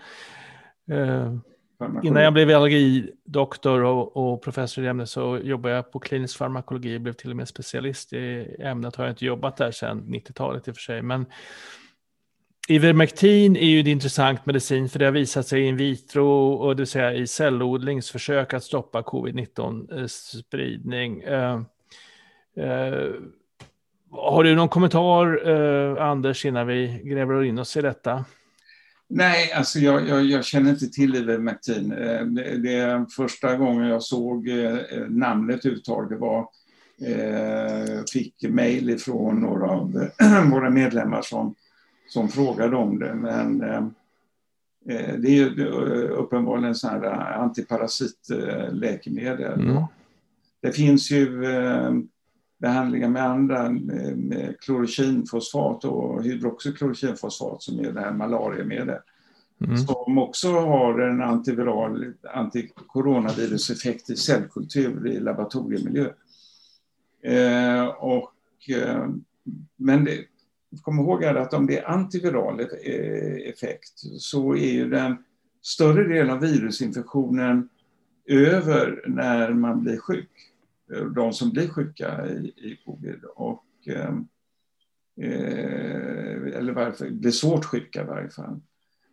[SPEAKER 1] Innan jag blev allergidoktor och, och, professor i ämnet så jobbade jag på klinisk farmakologi och blev till och med specialist i ämnet. Har jag inte jobbat där sedan 90-talet i och för sig. Men Ivermectin är ju en intressant medicin för det har visat sig in vitro och det vill säga i cellodlingsförsök att stoppa covid-19 eh, spridning. Eh, eh, har du någon kommentar, eh, Anders, innan vi gräver in oss i detta?
[SPEAKER 2] Nej, alltså jag, jag, jag känner inte till Ivermectin. Eh, det, det första gången jag såg eh, namnet uttag, det var fick mejl från några av [CLEARS THROAT] våra medlemmar som som frågade om det. Men eh, eh det är ju eh, uppenbarligen en sån här eh, antiparasitläkemedel. Mm. Det finns ju eh, behandlingar med andra, med klorokinfosfat och hydroxyklorokinfosfat som är det här malariamedel. Mm. Som också har en antiviral, antikoronaviruseffekt i cellkultur i laboratoriemiljö. Eh, och, eh, men det, kom ihåg att om det är antiviral eh, effekt så är ju den större delen av virusinfektionen över när man blir sjuk. De som blir sjuka i, i covid. Och, eh, eh eller varför, blir svårt sjuka i varje fall.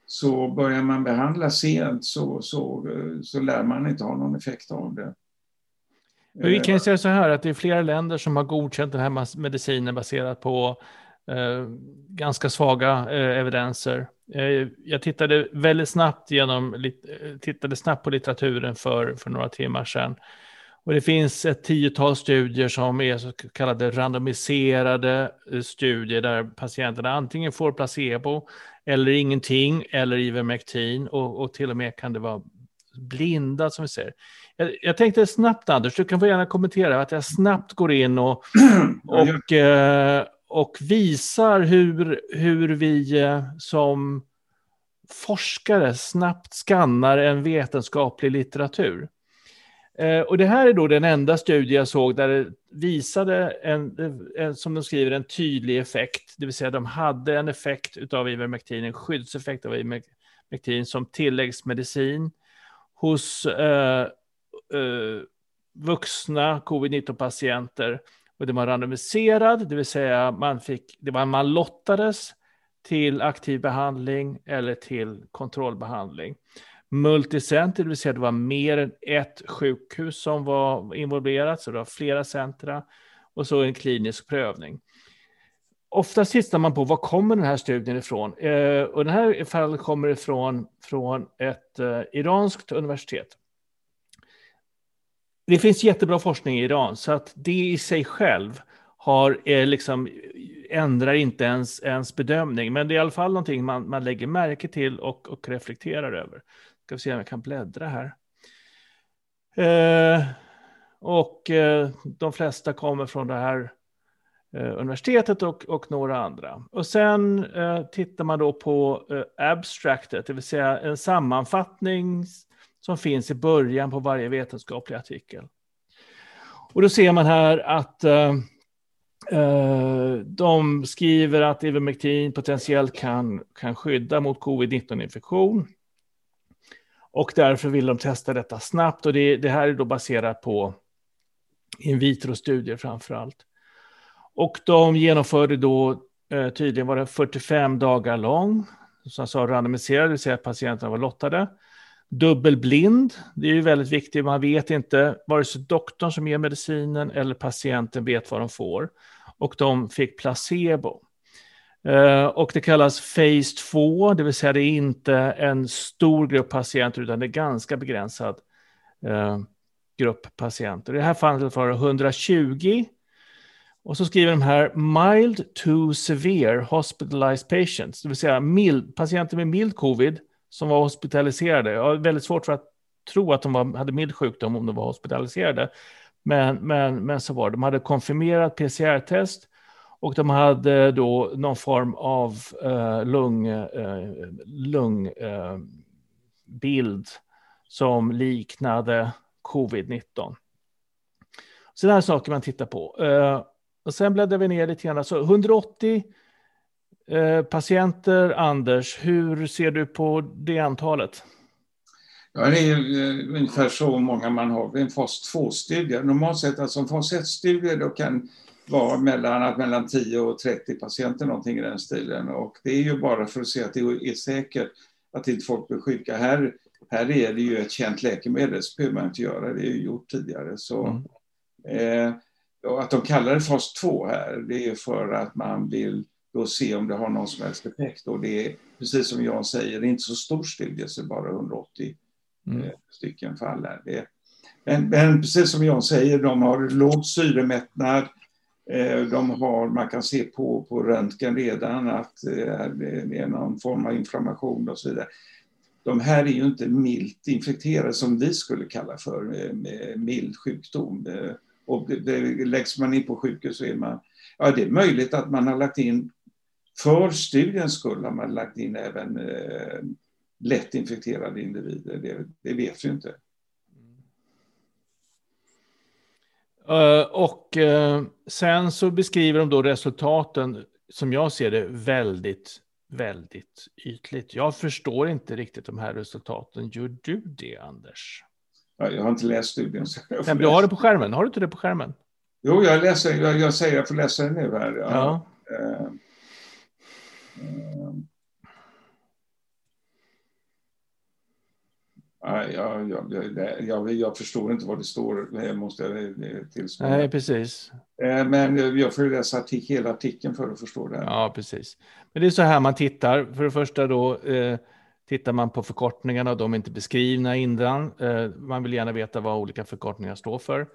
[SPEAKER 2] Så börjar man behandla sent så, så, så lär man inte ha någon effekt av det.
[SPEAKER 1] Men vi kan säga så här att det är flera länder som har godkänt den här medicinen baserat på Eh, ganska svaga eh, evidenser. Eh, jag tittade väldigt snabbt genom, tittade snabbt på litteraturen för, för några timmar sedan. Och det finns ett tiotal studier som är så kallade randomiserade eh, studier där patienterna antingen får placebo eller ingenting eller Ivermectin och, och till och med kan det vara blinda som vi säger. Jag, jag, tänkte snabbt Anders, du kan få gärna kommentera att jag snabbt går in och, [CLEARS THROAT] och, eh, och visar hur, hur vi eh, som forskare snabbt skannar en vetenskaplig litteratur. Eh, och det här är då den enda studie jag såg där det visade, en, en, som de skriver, en tydlig effekt. Det vill säga de hade en effekt av Ivermectin, en skyddseffekt av Ivermectin som tilläggsmedicin hos eh, eh, vuxna covid-19-patienter. Och det var randomiserad, det vill säga man, fick, det var, man lottades till aktiv behandling eller till kontrollbehandling multicenter, det vill säga det var mer än ett sjukhus som var involverat, så det var flera centra och så en klinisk prövning. Oftast tittar man på var kommer den här studien ifrån? Eh, och den här fallet kommer ifrån från ett eh, iranskt universitet. Det finns jättebra forskning i Iran, så att det i sig själv har, eh, liksom, ändrar inte ens, ens bedömning. Men det är i alla fall någonting man, man lägger märke till och, och reflekterar över. Ska vi se om jag kan bläddra här. Eh, och eh, de flesta kommer från det här eh, universitetet och, och, några andra. Och sen eh, tittar man då på eh, abstractet, det vill säga en sammanfattning som finns i början på varje vetenskaplig artikel. Och då ser man här att eh, eh de skriver att Ivermectin potentiellt kan, kan skydda mot covid-19-infektion. Och därför vill de testa detta snabbt och det, det här är då baserat på in vitro-studier framför allt. Och de genomförde då eh, tydligen var det 45 dagar lång, som sa randomiserade, det vill säga att patienterna var lottade. Dubbelblind, det är ju väldigt viktigt, man vet inte, vare sig doktorn som ger medicinen eller patienten vet vad de får. Och de fick placebo. Eh, och det kallas Phase 2, det vill säga det är inte en stor grupp patienter utan det är ganska begränsad eh, grupp patienter. I det här fallet var det 120. Och så skriver de här mild to severe hospitalized patients, det vill säga mild, patienter med mild covid som var hospitaliserade. Jag har väldigt svårt för att tro att de var, hade mild sjukdom om de var hospitaliserade. Men, men, men så var det. De hade konfirmerat PCR-test och de hade då någon form av eh, lung, eh, lungbild eh, som liknade covid-19. Sådana här saker man tittar på. Eh, och sen bläddrar vi ner lite grann. Så 180 patienter, Anders, hur ser du på det antalet?
[SPEAKER 2] Ja, det är ungefär så många man har vid en fas 2-studie. Normalt sett, alltså en fas 1-studie, då kan var mellan, mellan 10 och 30 patienter, någonting i den stilen. Och det är ju bara för att se att det är säkert att inte folk blir sjuka. Här, här är det ju ett känt läkemedel, så behöver man inte göra, det är ju gjort tidigare. Så, mm. eh, att de kallar det fas 2 här, det är för att man vill då se om det har någon som helst effekt. Och det är precis som Jan säger, det är inte så stor studie, så bara 180 mm. eh, stycken fall. Det, men, men precis som Jan säger, de har låg syremättnad, Eh, de har, man kan se på, på röntgen redan att eh, det är någon form av inflammation och så vidare. De här är ju inte milt infekterade som vi skulle kalla för mild sjukdom. Och det, det, läggs man in på sjukhus så är man... Ja, det är möjligt att man har lagt in, för studiens skull har man lagt in även eh, lätt infekterade individer. Det, det vet vi inte.
[SPEAKER 1] Uh, och uh, sen så beskriver de då resultaten, som jag ser det, väldigt, väldigt ytligt. Jag förstår inte riktigt de här resultaten. Gör du det, Anders?
[SPEAKER 2] Ja, jag har inte läst studien.
[SPEAKER 1] Men du har det på skärmen. Har du inte det på skärmen?
[SPEAKER 2] Jo, jag läser. Jag, jag säger jag får läsa det nu här. Ja. ja. Uh, jag, jag, jag, jag, förstår inte vad det står, måste jag tillstå.
[SPEAKER 1] Nej, precis.
[SPEAKER 2] Eh, men jag får läsa artik hela artikeln för att förstå det.
[SPEAKER 1] Ja, precis. Men det är så här man tittar. För det första då eh, tittar man på förkortningarna de är inte beskrivna innan. Eh, man vill gärna veta vad olika förkortningar står för.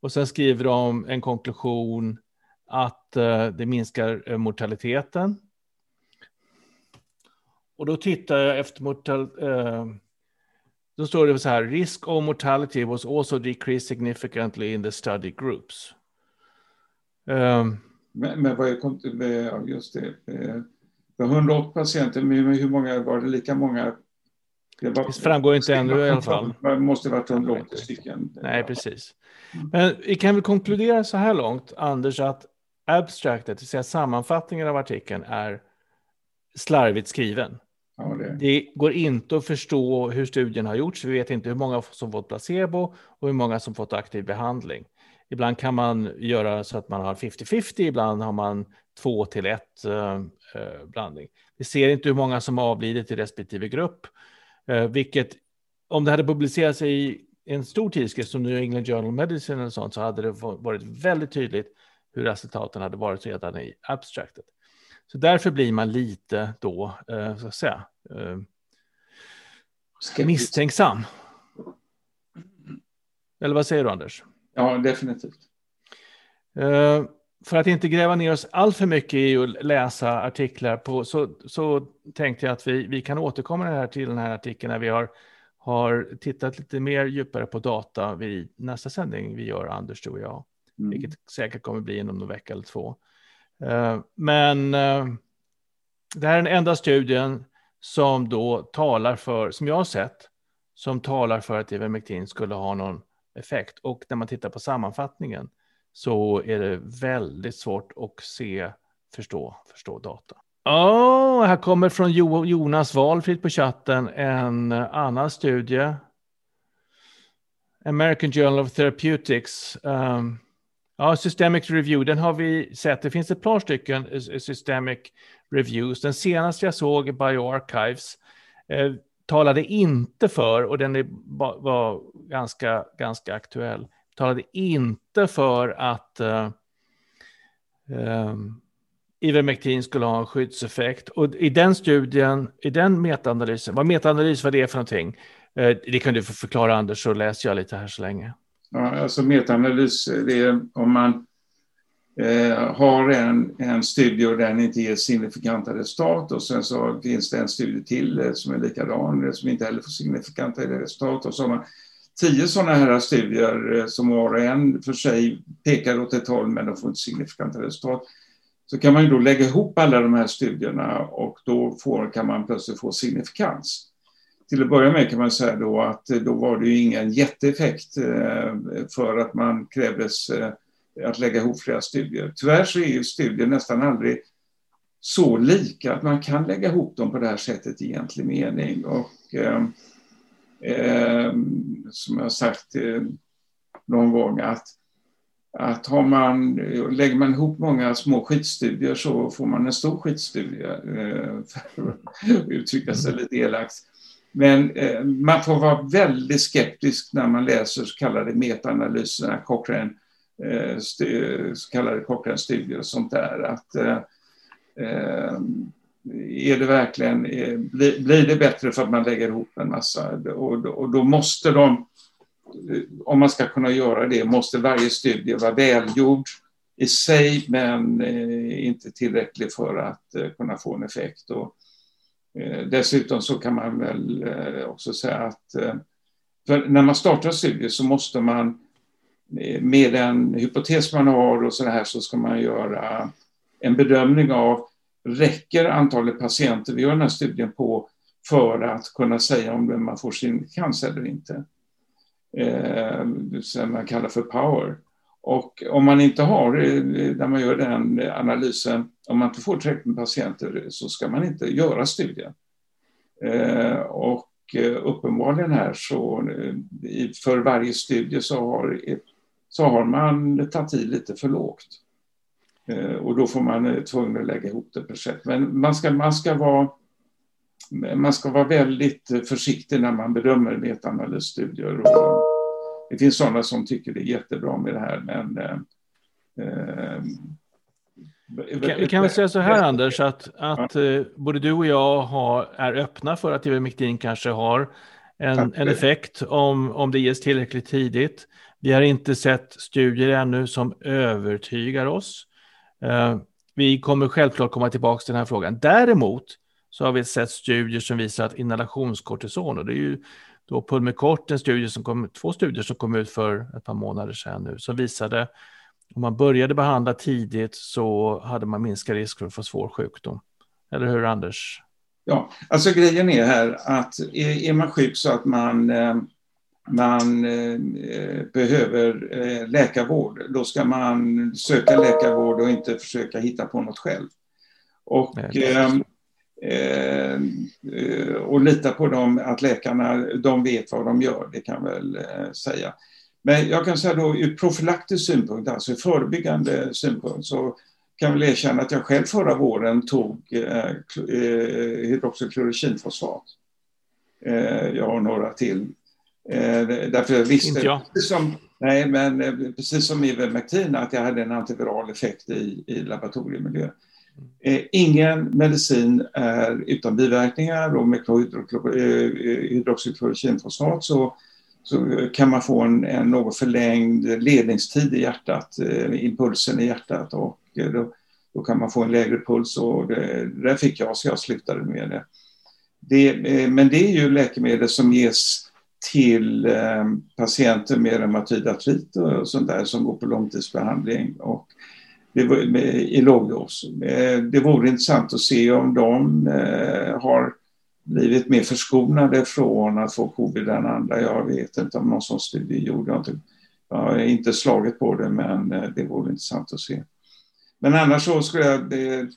[SPEAKER 1] Och sen skriver de en konklusion att eh, det minskar mortaliteten. Och då tittar jag efter mortal, då står det så här, risk of mortality was also decreased significantly in the study groups.
[SPEAKER 2] Um, men, men vad är just det? För 108 patienter, men hur många var det? Lika många?
[SPEAKER 1] Det, var, det framgår inte ännu i alla fall.
[SPEAKER 2] Det måste varit 180 stycken.
[SPEAKER 1] Nej, precis. Men vi kan väl konkludera så här långt, Anders, att abstractet, det vill säga sammanfattningen av artikeln, är slarvigt skriven. Ja, det. det. går inte att förstå hur studien har gjorts. Vi vet inte hur många som fått placebo och hur många som fått aktiv behandling. Ibland kan man göra så att man har 50-50, ibland har man 2 till 1 eh, eh, blandning. Vi ser inte hur många som avlidit i respektive grupp, eh, vilket om det hade publicerats i en stor tidskrift som New England Journal of Medicine eller sånt så hade det varit väldigt tydligt hur resultaten hade varit redan i abstractet. Så därför blir man lite då, eh, så att säga, eh, misstänksam. Eller vad säger du Anders?
[SPEAKER 2] Ja, definitivt.
[SPEAKER 1] Eh, för att inte gräva ner oss allt för mycket i att läsa artiklar på, så, så tänkte jag att vi, vi kan återkomma här till den här artikeln när vi har, har tittat lite mer djupare på data vid nästa sändning vi gör, Anders, du och jag. Mm. Vilket säkert kommer bli inom någon vecka eller två. Eh, men eh, det här är den enda studien som då talar för, som jag har sett, som talar för att Ivermectin skulle ha någon effekt. Och när man tittar på sammanfattningen så är det väldigt svårt att se, förstå, förstå data. Oh, här kommer från Jonas Valfrid på chatten en annan studie. American Journal of Therapeutics. Um, ja, Systemic Review, den har vi sett. Det finns ett par stycken eh, Systemic Reviews. Den senaste jag såg, Bioarchives, eh, talade inte för, och den är, var ganska, ganska aktuell, talade inte för att eh, eh, Ivermectin skulle ha en skyddseffekt. Och i den studien, i den metaanalysen, vad metaanalys var det för någonting? eh, det kan du få förklara Anders, så läser jag lite här så länge.
[SPEAKER 2] Ja, alltså metaanalys, det är om man eh, har en, en studie och den inte ger signifikanta resultat och sen så finns det en studie till eh, som är likadan, eh, som inte heller får signifikanta resultat och så har man tio sådana här studier eh, som var och en för sig pekar åt ett håll men de får inte signifikanta resultat. Så kan man ju då lägga ihop alla de här studierna och då får, kan man plötsligt få signifikans. Till att börja med kan man säga då att då var det ju ingen jätteeffekt eh, för att man krävdes eh, att lägga ihop flera studier. Tyvärr så är ju studier nästan aldrig så lika att man kan lägga ihop dem på det här sättet i egentlig mening. Och, eh, som jag sagt eh, någon gång att, att har man, lägger man ihop många små skitstudier så får man en stor skitstudie, eh, för att uttrycka sig lite elakt. Men eh, man får vara väldigt skeptisk när man läser så kallade metaanalyser, Cochrane, eh, eh, så kallade Cochrane-studier och sånt där. Att, eh, eh är det verkligen, eh, blir det bättre för att man lägger ihop en massa? Och, och då måste de, eh, om man ska kunna göra det, måste varje studie vara välgjord i sig, men eh, inte tillräcklig för att kunna få en effekt. Och, Eh, dessutom så kan man väl eh, också säga att eh, när man startar studier så måste man med den hypotes man har och så här så ska man göra en bedömning av räcker antalet patienter vi gör den här studien på för att kunna säga om man får sin cancer eller inte. Eh, som man kallar för power. Och om man inte har, när man gör den analysen, om man inte får tillräckligt med patienter så ska man inte göra studien. Eh, och eh, uppenbarligen här så eh, för varje studie så har, så har man tagit i lite för lågt. Eh, och då får man eh, tvungen att lägga ihop det på sätt. Men man ska, man, ska vara, man ska vara väldigt försiktig när man bedömer metaanalysstudier. Och det finns sådana som tycker det är jättebra med det här, men eh,
[SPEAKER 1] vi kan, väl säga så här Anders, att, att ja. både du och jag har, är öppna för att Ivermectin kanske har en, en effekt om, om det ges tillräckligt tidigt. Vi har inte sett studier ännu som övertygar oss. Uh, vi kommer självklart komma tillbaka till den här frågan. Däremot så har vi sett studier som visar att inhalationskortison, och det är ju då Pulmicort, en studie som kom, två studier som kom ut för ett par månader sedan nu, som visade om man började behandla tidigt så hade man minskad risk för att få svår sjukdom. Eller hur Anders?
[SPEAKER 2] Ja, alltså grejen är här att är, är man sjuk så att man, eh, man eh, behöver eh, läkarvård, då ska man söka läkarvård och inte försöka hitta på något själv. Och, Nej, eh, och lita på dem, att läkarna de vet vad de gör, det kan väl säga. Men jag kan säga då ur profylaktisk synpunkt, alltså ur förebyggande synpunkt, så kan väl erkänna att jag själv förra våren tog eh, eh, hydroxyklorokinfosfat. Eh, jag har några till. Eh, därför jag visste, Inte jag. Precis som, nej, men eh, precis som Ivermectin, att jag hade en antiviral effekt i, i laboratoriemiljö. Eh, ingen medicin är utan biverkningar och med hydroxyklorokinfosfat så så kan man få en, en något förlängd ledningstid i hjärtat, eh, impulsen i hjärtat och eh, då, då, kan man få en lägre puls och det, det fick jag så jag slutade med det. det eh, men det är ju läkemedel som ges till eh, patienter med reumatoid artrit och sånt där som går på långtidsbehandling och det var, med, i lågdos. Eh, det vore intressant att se om de eh, har blivit mer förskonade från att få covid än andra. Jag vet inte om någon sån studie gjord. Jag, inte, jag har inte slagit på det, men eh, det vore intressant att se. Men annars så skulle jag, det,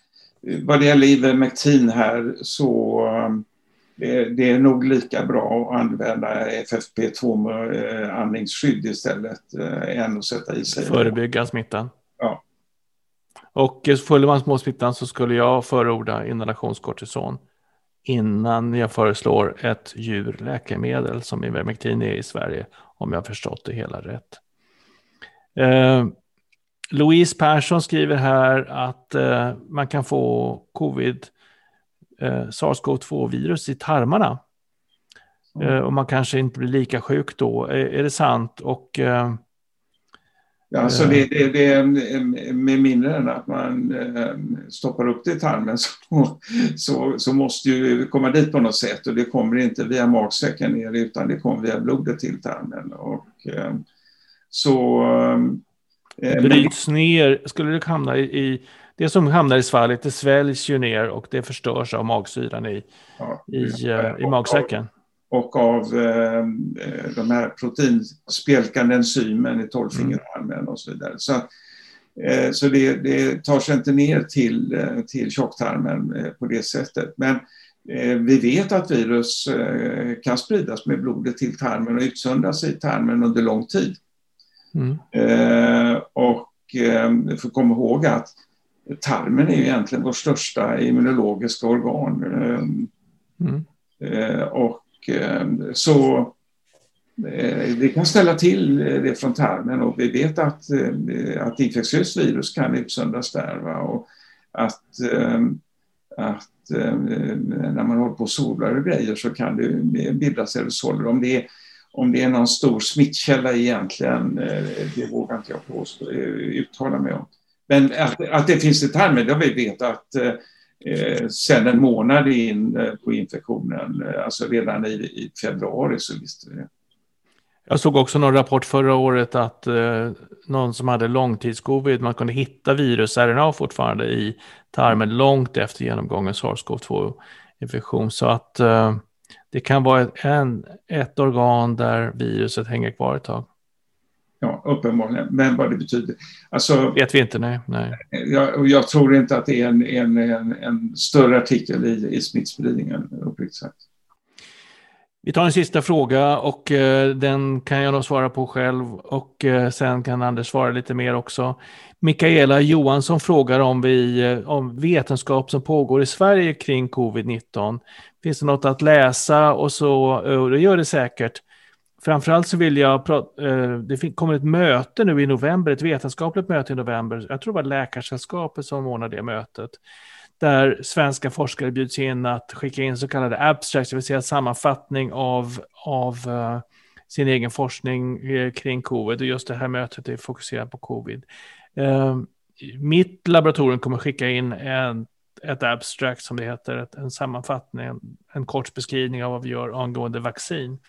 [SPEAKER 2] vad det gäller Ivermectin här så det, eh, det, är nog lika bra att använda FFP2-andningsskydd eh, istället än att sätta i sig.
[SPEAKER 1] Förebygga smittan.
[SPEAKER 2] Ja.
[SPEAKER 1] Och följer man småsmittan så skulle jag förorda inhalationskortison innan jag föreslår ett djurläkemedel som Ivermectin är i Sverige, om jag förstått det hela rätt. Eh, Louise Persson skriver här att eh, man kan få covid, eh, sars-cov-2-virus i tarmarna. Mm. och man kanske inte blir lika sjuk då. Är, är det sant? Och eh,
[SPEAKER 2] Ja, alltså det, det, det, med mindre än att man eh, stoppar upp det i tarmen [LAUGHS] så, så, så måste ju komma dit på något sätt. Och det kommer inte via magsäcken ner utan det kommer via blodet till tarmen. Och, eh, så,
[SPEAKER 1] eh, Bryts ner, skulle det hamna i, i, det som hamnar i svalget det sväljs ju ner och det förstörs av magsyran i, ja, i, i magsäcken
[SPEAKER 2] och av eh, de här proteinspjälkande enzymen i tolvfingerarmen och så vidare. Så, eh, så det, det, tar sig inte ner till, eh, till tjocktarmen eh, på det sättet. Men eh, vi vet att virus eh, kan spridas med blodet till tarmen och utsöndras i tarmen under lång tid. Mm. och vi får komma ihåg att tarmen är egentligen vårt största immunologiska organ. Mm. och Eh, Eh, så eh, det kan ställa till eh, det från tarmen och vi vet att, att infektiöst virus kan utsöndras där. Va? Och att, att när man håller på och solar och grejer så kan det bildas aerosoler. Om det är, om det är någon stor smittkälla egentligen, det vågar inte jag påstå, uttala mig om. Men att, att det finns i tarmen, det har vi vetat eh, sen en månad in eh, på infektionen, eh, alltså redan i, i februari så visste vi det.
[SPEAKER 1] Jag såg också någon rapport förra året att eh, någon som hade långtidscovid, man kunde hitta virus-RNA fortfarande i tarmen långt efter genomgången SARS-CoV-2-infektion. Så att eh, det kan vara ett, en, ett organ där viruset hänger kvar ett tag.
[SPEAKER 2] Ja, uppenbarligen. Men vad det betyder. Alltså,
[SPEAKER 1] vet vi inte, nej. nej.
[SPEAKER 2] Jag, jag tror inte att det är en, en, en, en större artikel i, i smittspridningen, uppriktigt sagt.
[SPEAKER 1] Vi tar en sista fråga och eh, den kan jag nog svara på själv och eh, sen kan Anders svara lite mer också. Mikaela Johansson frågar om, vi, eh, om vetenskap som pågår i Sverige kring covid-19. Finns det något att läsa och så, och det gör det säkert framförallt så vill jag prata, eh, det kommer ett möte nu i november, ett vetenskapligt möte i november. Jag tror det var Läkarsällskapet som ordnade det mötet. Där svenska forskare bjuds in att skicka in så kallade abstracts, det vill säga sammanfattning av, av eh, sin egen forskning eh, kring covid. Och just det här mötet är fokuserat på covid. Eh, mitt laboratorium kommer skicka in en ett abstract som det heter, ett, en sammanfattning, en, en kort beskrivning av vad vi gör angående vaccin.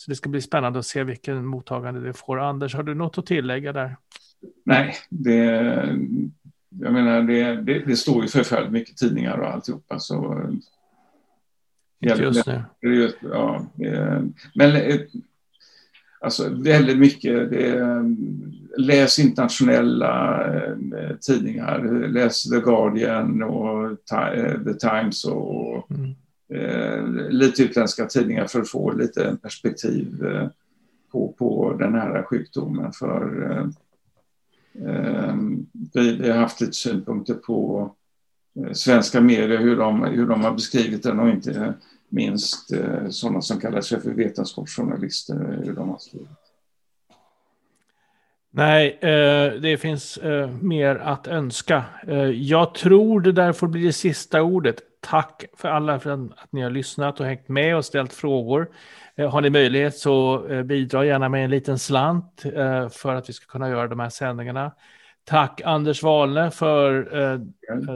[SPEAKER 1] Så det ska bli spännande att se vilken mottagande det får. Anders, har du något att tillägga där?
[SPEAKER 2] Nej, det, jag menar, det, det, det står ju förfärligt mycket tidningar och alltihopa. Så,
[SPEAKER 1] just nu.
[SPEAKER 2] Ja, men alltså, väldigt mycket. Det, läs internationella eh, tidningar. Läs The Guardian och The Times och mm. Eh, lite utländska tidningar för att få lite perspektiv eh, på, på den här sjukdomen. För eh, eh, vi, vi, har haft lite synpunkter på svenska medier, hur de, hur de har beskrivit den och inte minst sådana som kallar sig för vetenskapsjournalister, hur de har skrivit.
[SPEAKER 1] Nej, det finns mer att önska. jag tror det där får bli det sista ordet tack för alla för att ni har lyssnat och hängt med och ställt frågor. Eh, har ni möjlighet så eh, bidra gärna med en liten slant eh, för att vi ska kunna göra de här sändningarna. Tack Anders Wahlne för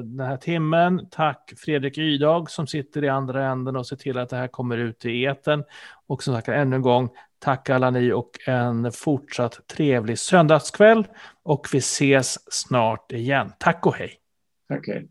[SPEAKER 1] den här timmen. Tack Fredrik Ydag som sitter i andra änden och ser till att det här kommer ut i eten. Och som sagt ännu en gång, tack alla ni och en fortsatt trevlig söndagskväll. Och vi ses snart igen. Tack och hej.
[SPEAKER 2] Tack, hej.